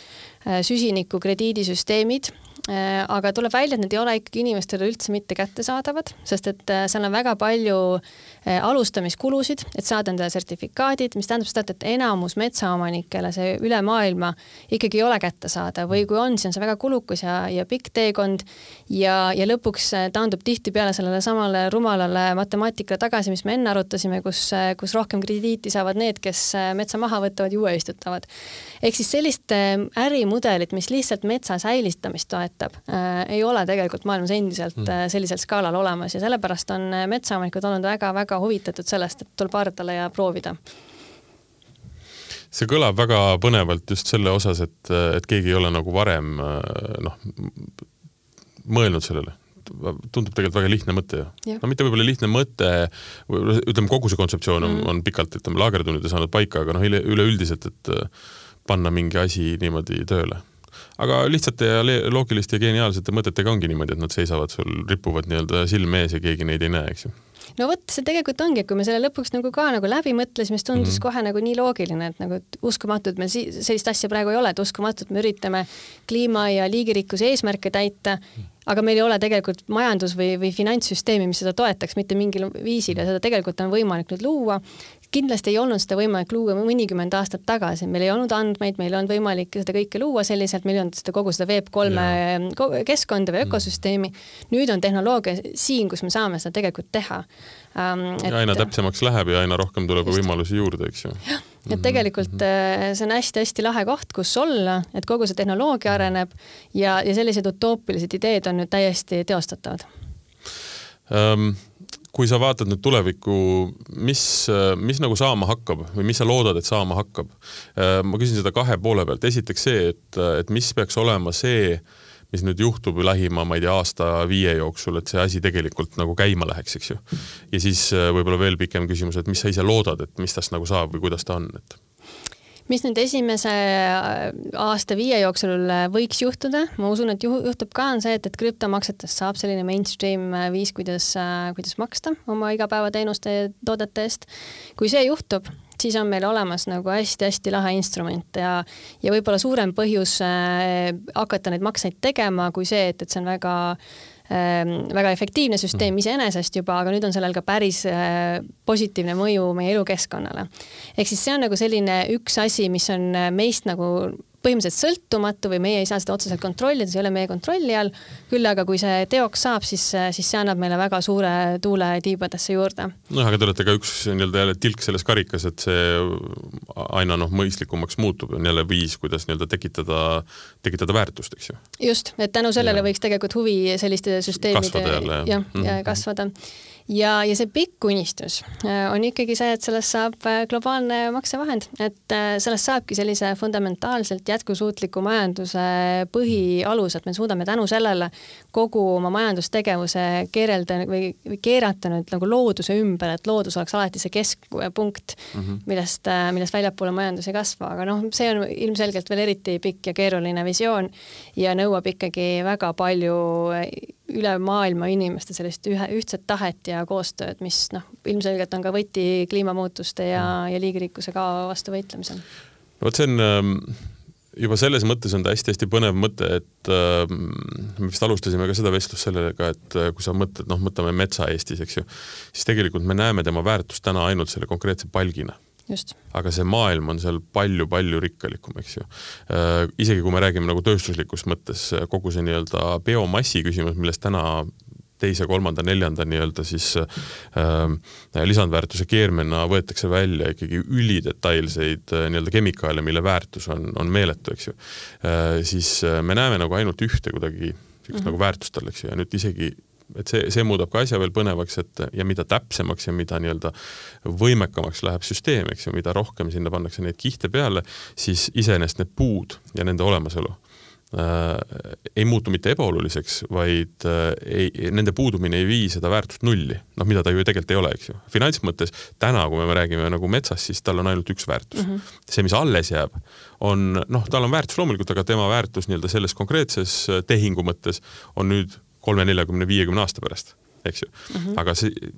süsiniku krediidisüsteemid, Äh, aga tuleb välja, et need ei ole ikkagi inimestele üldse mitte kättesaadavad, sest et äh, seal on väga palju äh, alustamiskulusid, et saada endale sertifikaadid, mis tähendab seda, et enamus metsaomanikele see üle maailma ikkagi ei ole kättesaadav või kui on, siis on see väga kulukas ja, ja pikk teekond ja, ja lõpuks taandub tihtipeale sellele samale rumalale matemaatikale tagasi, mis me enne arutasime, kus, kus rohkem krediiti saavad need, kes metsa maha võtavad ja uue istutavad. ehk siis sellist ärimudelit, mis lihtsalt metsa säilitamist toetab, toetab äh,, ei ole tegelikult maailmas endiselt mm. äh, sellisel skaalal olemas ja sellepärast on äh, metsaomanikud olnud väga-väga huvitatud sellest, et tuleb pardale ja proovida see kõlab väga põnevalt just selle osas, et, et keegi ei ole nagu varem noh, mõelnud sellele. tundub tegelikult väga lihtne mõte ju. no mitte võib-olla lihtne mõte, ütleme kogu see kontseptsioon on mm., on pikalt, ütleme, laagertunnid saanud paika, aga noh, üleüldiselt, et panna mingi asi niimoodi tööle aga lihtsate ja loogiliste ja geniaalsete mõtetega ongi niimoodi, et nad seisavad sul, ripuvad nii-öelda silme ees ja keegi neid ei näe, eks ju no vot, see tegelikult ongi, et kui me selle lõpuks nagu ka nagu läbi mõtlesime, siis tundus mm -hmm. kohe nagu nii loogiline, et nagu et uskumatu, et meil sellist asja praegu ei ole, et uskumatu, et me üritame kliima ja liigirikkuse eesmärke täita, aga meil ei ole tegelikult majandus- või, või finantssüsteemi, mis seda toetaks mitte mingil viisil ja seda tegelikult on võimalik nüüd luua kindlasti ei olnud seda võimalik luua mõnikümmend aastat tagasi, meil ei olnud andmeid, meil ei olnud võimalik seda kõike luua selliselt, meil ei olnud seda kogu seda Web3 keskkonda või mm. ökosüsteemi. nüüd on tehnoloogia siin, kus me saame seda tegelikult teha ähm,. Et... aina täpsemaks läheb ja aina rohkem tuleb Just. võimalusi juurde, eks ju. jah, et mhm, tegelikult mm -hmm. see on hästi-hästi lahe koht, kus olla, et kogu see tehnoloogia areneb ja, ja sellised utoopilised ideed on nüüd täiesti teostatavad um, kui sa vaatad nüüd tulevikku, mis, mis nagu saama hakkab või mis sa loodad, et saama hakkab? ma küsin seda kahe poole pealt, esiteks see, et, et mis peaks olema see, mis nüüd juhtub lähima, ma ei tea, aasta-viie jooksul, et see asi tegelikult nagu käima läheks, eks ju. ja siis võib-olla veel pikem küsimus, et mis sa ise loodad, et mis tast nagu saab või kuidas ta on, et mis nüüd esimese äh, aasta-viie jooksul äh, võiks juhtuda, ma usun, et juhtub ka, on see, et, et krüptomaksetest saab selline mainstream äh, viis, kuidas, kuidas maksta oma igapäevateenuste ja toodete eest. kui see juhtub, siis on meil olemas nagu hästi-hästi lahe instrument ja, ja võib-olla suurem põhjus äh, hakata neid makseid tegema kui see, et, et see on väga Ehm, väga efektiivne süsteem mhm. iseenesest juba, aga nüüd on sellel ka päris äh, positiivne mõju meie elukeskkonnale. ehk siis see on nagu selline üks asi, mis on äh, meist nagu põhimõtteliselt sõltumatu või meie ei saa seda otseselt kontrollida, see ei ole meie kontrolli all. küll aga kui see teoks saab, siis, siis see annab meile väga suure tuule tiibadesse juurde. noh, aga te olete ka üks nii-öelda jälle tilk selles karikas, et see aina noh, mõistlikumaks muutub, on jälle viis, kuidas nii-öelda tekitada, tekitada väärtust, eks ju. just, et tänu sellele ja. võiks tegelikult huvi selliste süsteemide jah, ja, ja mhm. kasvada ja, ja see pikk unistus äh, on ikkagi see, et sellest saab äh, globaalne maksevahend, et äh, sellest saabki sellise fundamentaalselt jätkusuutliku majanduse põhialus, et me suudame tänu sellele kogu oma majandustegevuse keerelda või, või keerata nüüd nagu looduse ümber, et loodus oleks alati see keskpunkt mm, -hmm. millest, millest väljapoole majandus ei kasva, aga noh, see on ilmselgelt veel eriti pikk ja keeruline visioon ja nõuab ikkagi väga palju üle maailma inimeste sellist ühe, ühtset tahet ja koostööd, mis noh, ilmselgelt on ka võti kliimamuutuste ja, ja liigirikkuse kao vastu võitlemisel. no vot, see on ähm, juba selles mõttes on ta hästi-hästi põnev mõte, et äh, me vist alustasime ka seda vestlust sellega, et äh, kui sa mõtled, noh, mõtleme metsa Eestis, eks ju, siis tegelikult me näeme tema väärtust täna ainult selle konkreetse palgina. Aga see maailm on seal palju-palju rikkalikum, eks ju äh,. isegi kui me räägime nagu tööstuslikus mõttes, kogu see nii-öelda biomassi küsimus, millest täna teise, kolmanda, neljanda nii-öelda siis äh, lisandväärtuse keermena võetakse välja ikkagi ülidetailseid äh, nii-öelda kemikaale, mille väärtus on, on meeletu, eks ju äh,. siis äh, me näeme nagu ainult ühte kuidagi niisugust mm -hmm. nagu väärtust tal, eks ju, ja nüüd isegi et see, see muudab ka asja veel põnevaks, et ja mida täpsemaks ja mida nii-öelda võimekamaks läheb süsteem, eks ju, mida rohkem sinna pannakse neid kihte peale, siis iseenesest need puud ja nende olemasolu äh, ei muutu mitte ebaoluliseks, vaid äh, ei, nende puudumine ei vii seda väärtust nulli, noh, mida ta ju tegelikult ei ole, eks ju. finantsmõttes täna, kui me räägime nagu metsast, siis tal on ainult üks väärtus mm. -hmm. see, mis alles jääb, on noh, tal on väärtus loomulikult, aga tema väärtus nii-öelda selles konkreetses tehingu mõttes on nüüd kolme, neljakümne, viiekümne aasta pärast, eks ju mm. -hmm. aga see,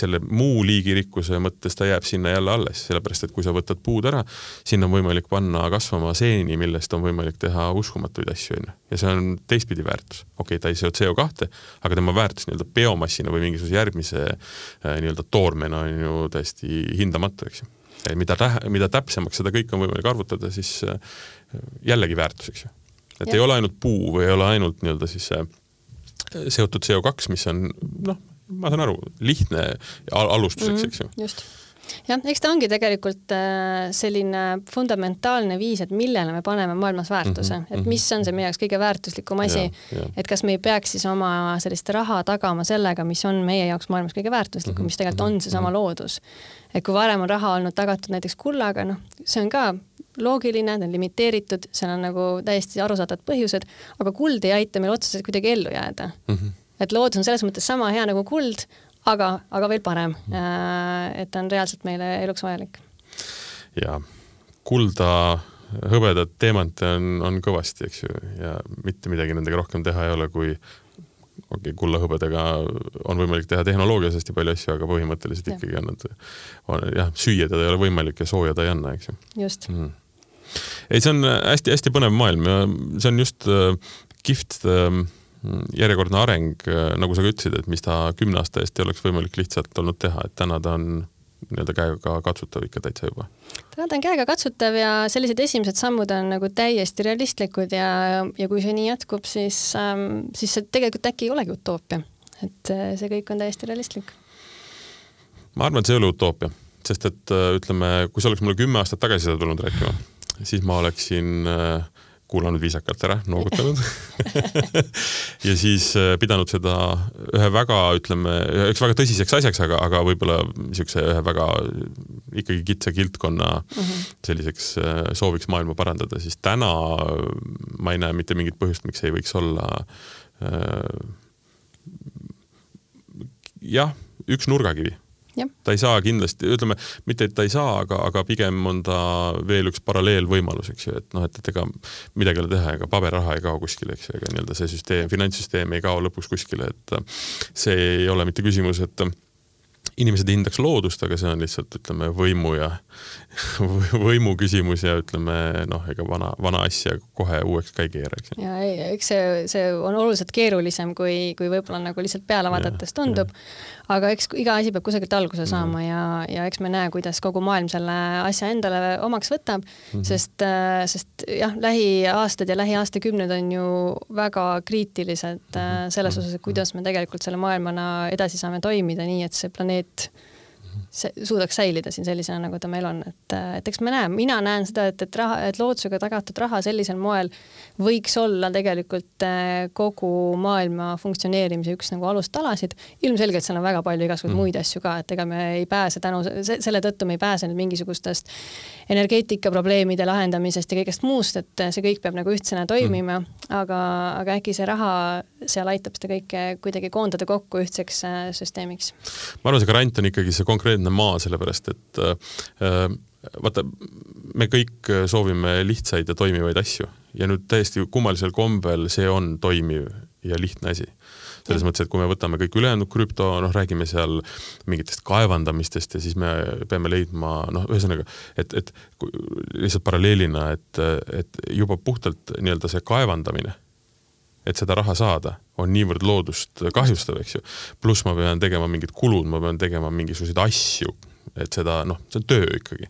selle muu liigirikkuse mõttes ta jääb sinna jälle alles, sellepärast et kui sa võtad puud ära, sinna on võimalik panna kasvama seeni, millest on võimalik teha uskumatuid asju, on ju. ja see on teistpidi väärtus. okei okay,, ta ei seo CO2, aga tema väärtus nii-öelda biomassina või mingisuguse järgmise äh, nii-öelda toormena on ju täiesti hindamatu, eks ju. mida tähe, mida täpsemaks seda kõike on võimalik arvutada, siis äh, jällegi väärtus, eks ju. et ja. ei ole ainult puu või ei ole ainult nii-öelda siis see seotud CO2, mis on noh, ma saan aru, lihtne alustuseks mm, -hmm, eks ju. Jah, eks ta ongi tegelikult äh, selline fundamentaalne viis, et millele me paneme maailmas väärtuse mm, -hmm, et mis on see meie jaoks kõige väärtuslikum asi, et kas me ei peaks siis oma sellist raha tagama sellega, mis on meie jaoks maailmas kõige väärtuslikum mm, -hmm, mis tegelikult on seesama mm -hmm. loodus. et kui varem on raha olnud tagatud näiteks kullaga, noh, see on ka loogiline, ta on limiteeritud, seal on nagu täiesti arusaadavad põhjused, aga kuld ei aita meil otseselt kuidagi ellu jääda mm. -hmm. et loodus on selles mõttes sama hea nagu kuld, aga, aga veel parem. -hmm. et ta on reaalselt meile eluks vajalik. ja kulda, hõbedat, teemante on, on kõvasti, eks ju, ja mitte midagi nendega rohkem teha ei ole, kui okei okay,, kulla-hõbedaga on võimalik teha tehnoloogias hästi palju asju, aga põhimõtteliselt ja. ikkagi on nad, jah, süüa teda ei ole võimalik ja sooja ta ei anna, eks ju. just mm ei, see on hästi-hästi põnev maailm ja see on just äh, kihvt äh, järjekordne areng äh,, nagu sa ka ütlesid, et mis ta kümne aasta eest ei oleks võimalik lihtsalt olnud teha, et täna ta on nii-öelda käega katsutav ikka täitsa juba. täna ta on käega katsutav ja sellised esimesed sammud on nagu täiesti realistlikud ja, ja kui see nii jätkub, siis ähm,, siis see tegelikult äkki ei olegi utoopia. et äh, see kõik on täiesti realistlik. ma arvan, et see ei ole utoopia, sest et äh, ütleme, kui sa oleks mulle kümme aastat tagasi seda tulnud rääkima siis ma oleksin äh, kuulanud viisakalt ära, noogutanud ja siis äh, pidanud seda ühe väga, ütleme, üheks väga tõsiseks asjaks, aga, aga võib-olla niisuguse ühe väga ikkagi kitsa kildkonna mm -hmm. selliseks äh, sooviks maailma parandada, siis täna ma ei näe mitte mingit põhjust, miks ei võiks olla äh, jah, üks nurgakivi ta ei saa kindlasti, ütleme, mitte et ta ei saa, aga, aga pigem on ta veel üks paralleelvõimalus, eks ju, et noh, et, et ega midagi ei ole teha, ega paberraha ei kao kuskile, eks ju, ega nii-öelda see süsteem, finantssüsteem ei kao lõpuks kuskile, et see ei ole mitte küsimus, et inimesed hindaks loodust, aga see on lihtsalt ütleme võimu ja võimu küsimus ja ütleme noh, ega vana, vana asja kohe uueks ka ei keera, eks. ja ei, eks see, see on oluliselt keerulisem, kui, kui võib-olla nagu lihtsalt peale vaadates tundub. aga eks iga asi peab kusagilt alguse mhm. saama mm -hmm. ja, ja eks me näe, kuidas kogu maailm selle asja endale omaks võtab mm, -hmm. sest, sest jah, lähiaastad ja lähiaastakümned on ju väga kriitilised mm -hmm. selles osas, et kuidas me tegelikult selle maailmana edasi saame toimida, nii et see planeet et see suudaks säilida siin sellisena, nagu ta meil on, et, et eks me näe, mina näen seda, et, et raha, et loodusega tagatud raha sellisel moel võiks olla tegelikult äh, kogu maailma funktsioneerimise üks nagu alustalasid. ilmselgelt seal on väga palju igasuguseid mm. muid asju ka, et ega me ei pääse tänu, selle tõttu me ei pääse nüüd mingisugustest energeetikaprobleemide lahendamisest ja kõigest muust, et see kõik peab nagu ühtsena toimima mm., aga, aga äkki see raha seal aitab seda kõike kuidagi koondada kokku ühtseks äh, süsteemiks. ma arvan, see grant on ikkagi see konkreetne maa, sellepärast et äh, vaata, me kõik soovime lihtsaid ja toimivaid asju. Ja nüüd täiesti kummalisel kombel see on toimiv ja lihtne asi. Selles mõttes, et kui me võtame kõik ülejäänud krüpto, noh, räägime seal mingitest kaevandamistest ja siis me peame leidma, noh, ühesõnaga, et, et lihtsalt paralleelina, et, et juba puhtalt nii-öelda see kaevandamine et seda raha saada, on niivõrd loodust kahjustav, eks ju. pluss ma pean tegema mingid kulud, ma pean tegema mingisuguseid asju, et seda noh, see on töö ikkagi.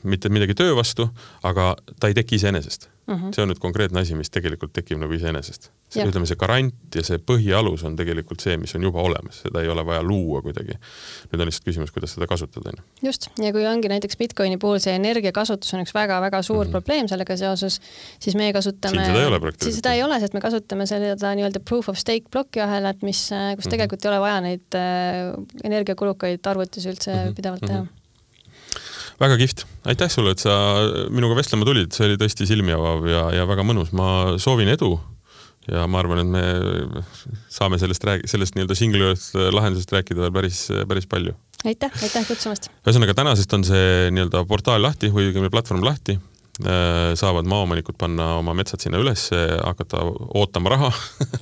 Äh, mitte midagi töö vastu, aga ta ei teki iseenesest mm. -hmm. see on nüüd konkreetne asi, mis tegelikult tekib nagu iseenesest. ütleme, see garant ja see põhialus on tegelikult see, mis on juba olemas, seda ei ole vaja luua kuidagi. nüüd on lihtsalt küsimus, kuidas seda kasutada, on ju. just, ja kui ongi näiteks Bitcoini puhul see energiakasutus on üks väga-väga suur mm -hmm. probleem sellega seoses, siis meie kasutame. siis seda ei ole, sest me kasutame seda nii-öelda proof of stake plokiahelat, mis, kus mm -hmm. tegelikult ei ole vaja neid äh, energiakulukaid arvutusi üldse mm -hmm. pidevalt teha mm. -hmm väga kihvt, aitäh sulle, et sa minuga vestlema tulid, see oli tõesti silmi avav ja, ja väga mõnus, ma soovin edu ja ma arvan, et me saame sellest räägi-, sellest nii-öelda single earth lahendusest rääkida veel päris, päris palju. aitäh, aitäh kutsumast! ühesõnaga, tänasest on see nii-öelda portaal lahti või õigemini platvorm lahti. Äh, saavad maaomanikud panna oma metsad sinna üles, hakata ootama raha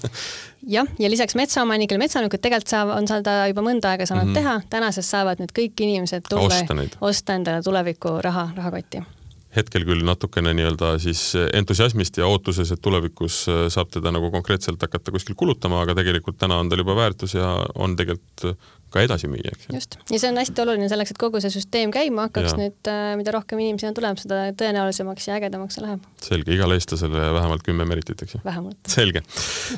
jah, ja lisaks metsaomanikele, metsaomanikud tegelikult saavad, on seda juba mõnda aega saanud mm -hmm. teha, tänasest saavad nüüd kõik inimesed tulla, osta endale tuleviku raha, rahakotti hetkel küll natukene nii-öelda siis entusiasmist ja ootuses, et tulevikus saab teda nagu konkreetselt hakata kuskil kulutama, aga tegelikult täna on tal juba väärtus ja on tegelikult ka edasi müüa, eks ju. just, ja see on hästi oluline selleks, et kogu see süsteem käima hakkaks ja. nüüd, äh, mida rohkem inimesi on tuleb, seda tõenäolisemaks ja ägedamaks see läheb. selge, igale eestlasele vähemalt kümme meritit, eks ju? vähemalt. selge.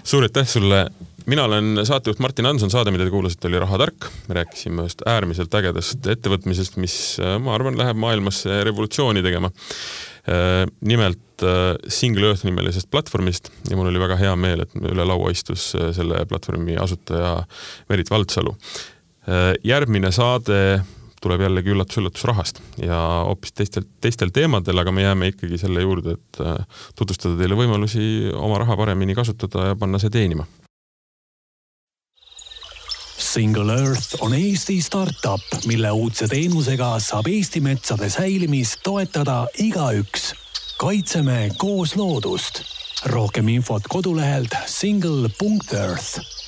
suur aitäh sulle. Mina olen saatejuht Martin Hanson, saade, mida te kuulasite, oli Rahatark. me rääkisime ühest äärmiselt ägedast ettevõtmisest, mis äh, ma arvan, läheb maailmas revolutsiooni tegema äh, nimelt Single Earth nimelisest platvormist ja mul oli väga hea meel, et üle laua istus selle platvormi asutaja Merit Valdsalu Äh, järgmine saade tuleb jällegi üllatus-üllatus rahast ja hoopis teistel, teistel teemadel, aga me jääme ikkagi selle juurde, et äh, tutvustada teile võimalusi oma raha paremini kasutada ja panna see teenima. Single Earth on Eesti startup, mille uudse teenusega saab Eesti metsade säilimist toetada igaüks. kaitseme koos loodust. rohkem infot kodulehelt single.earth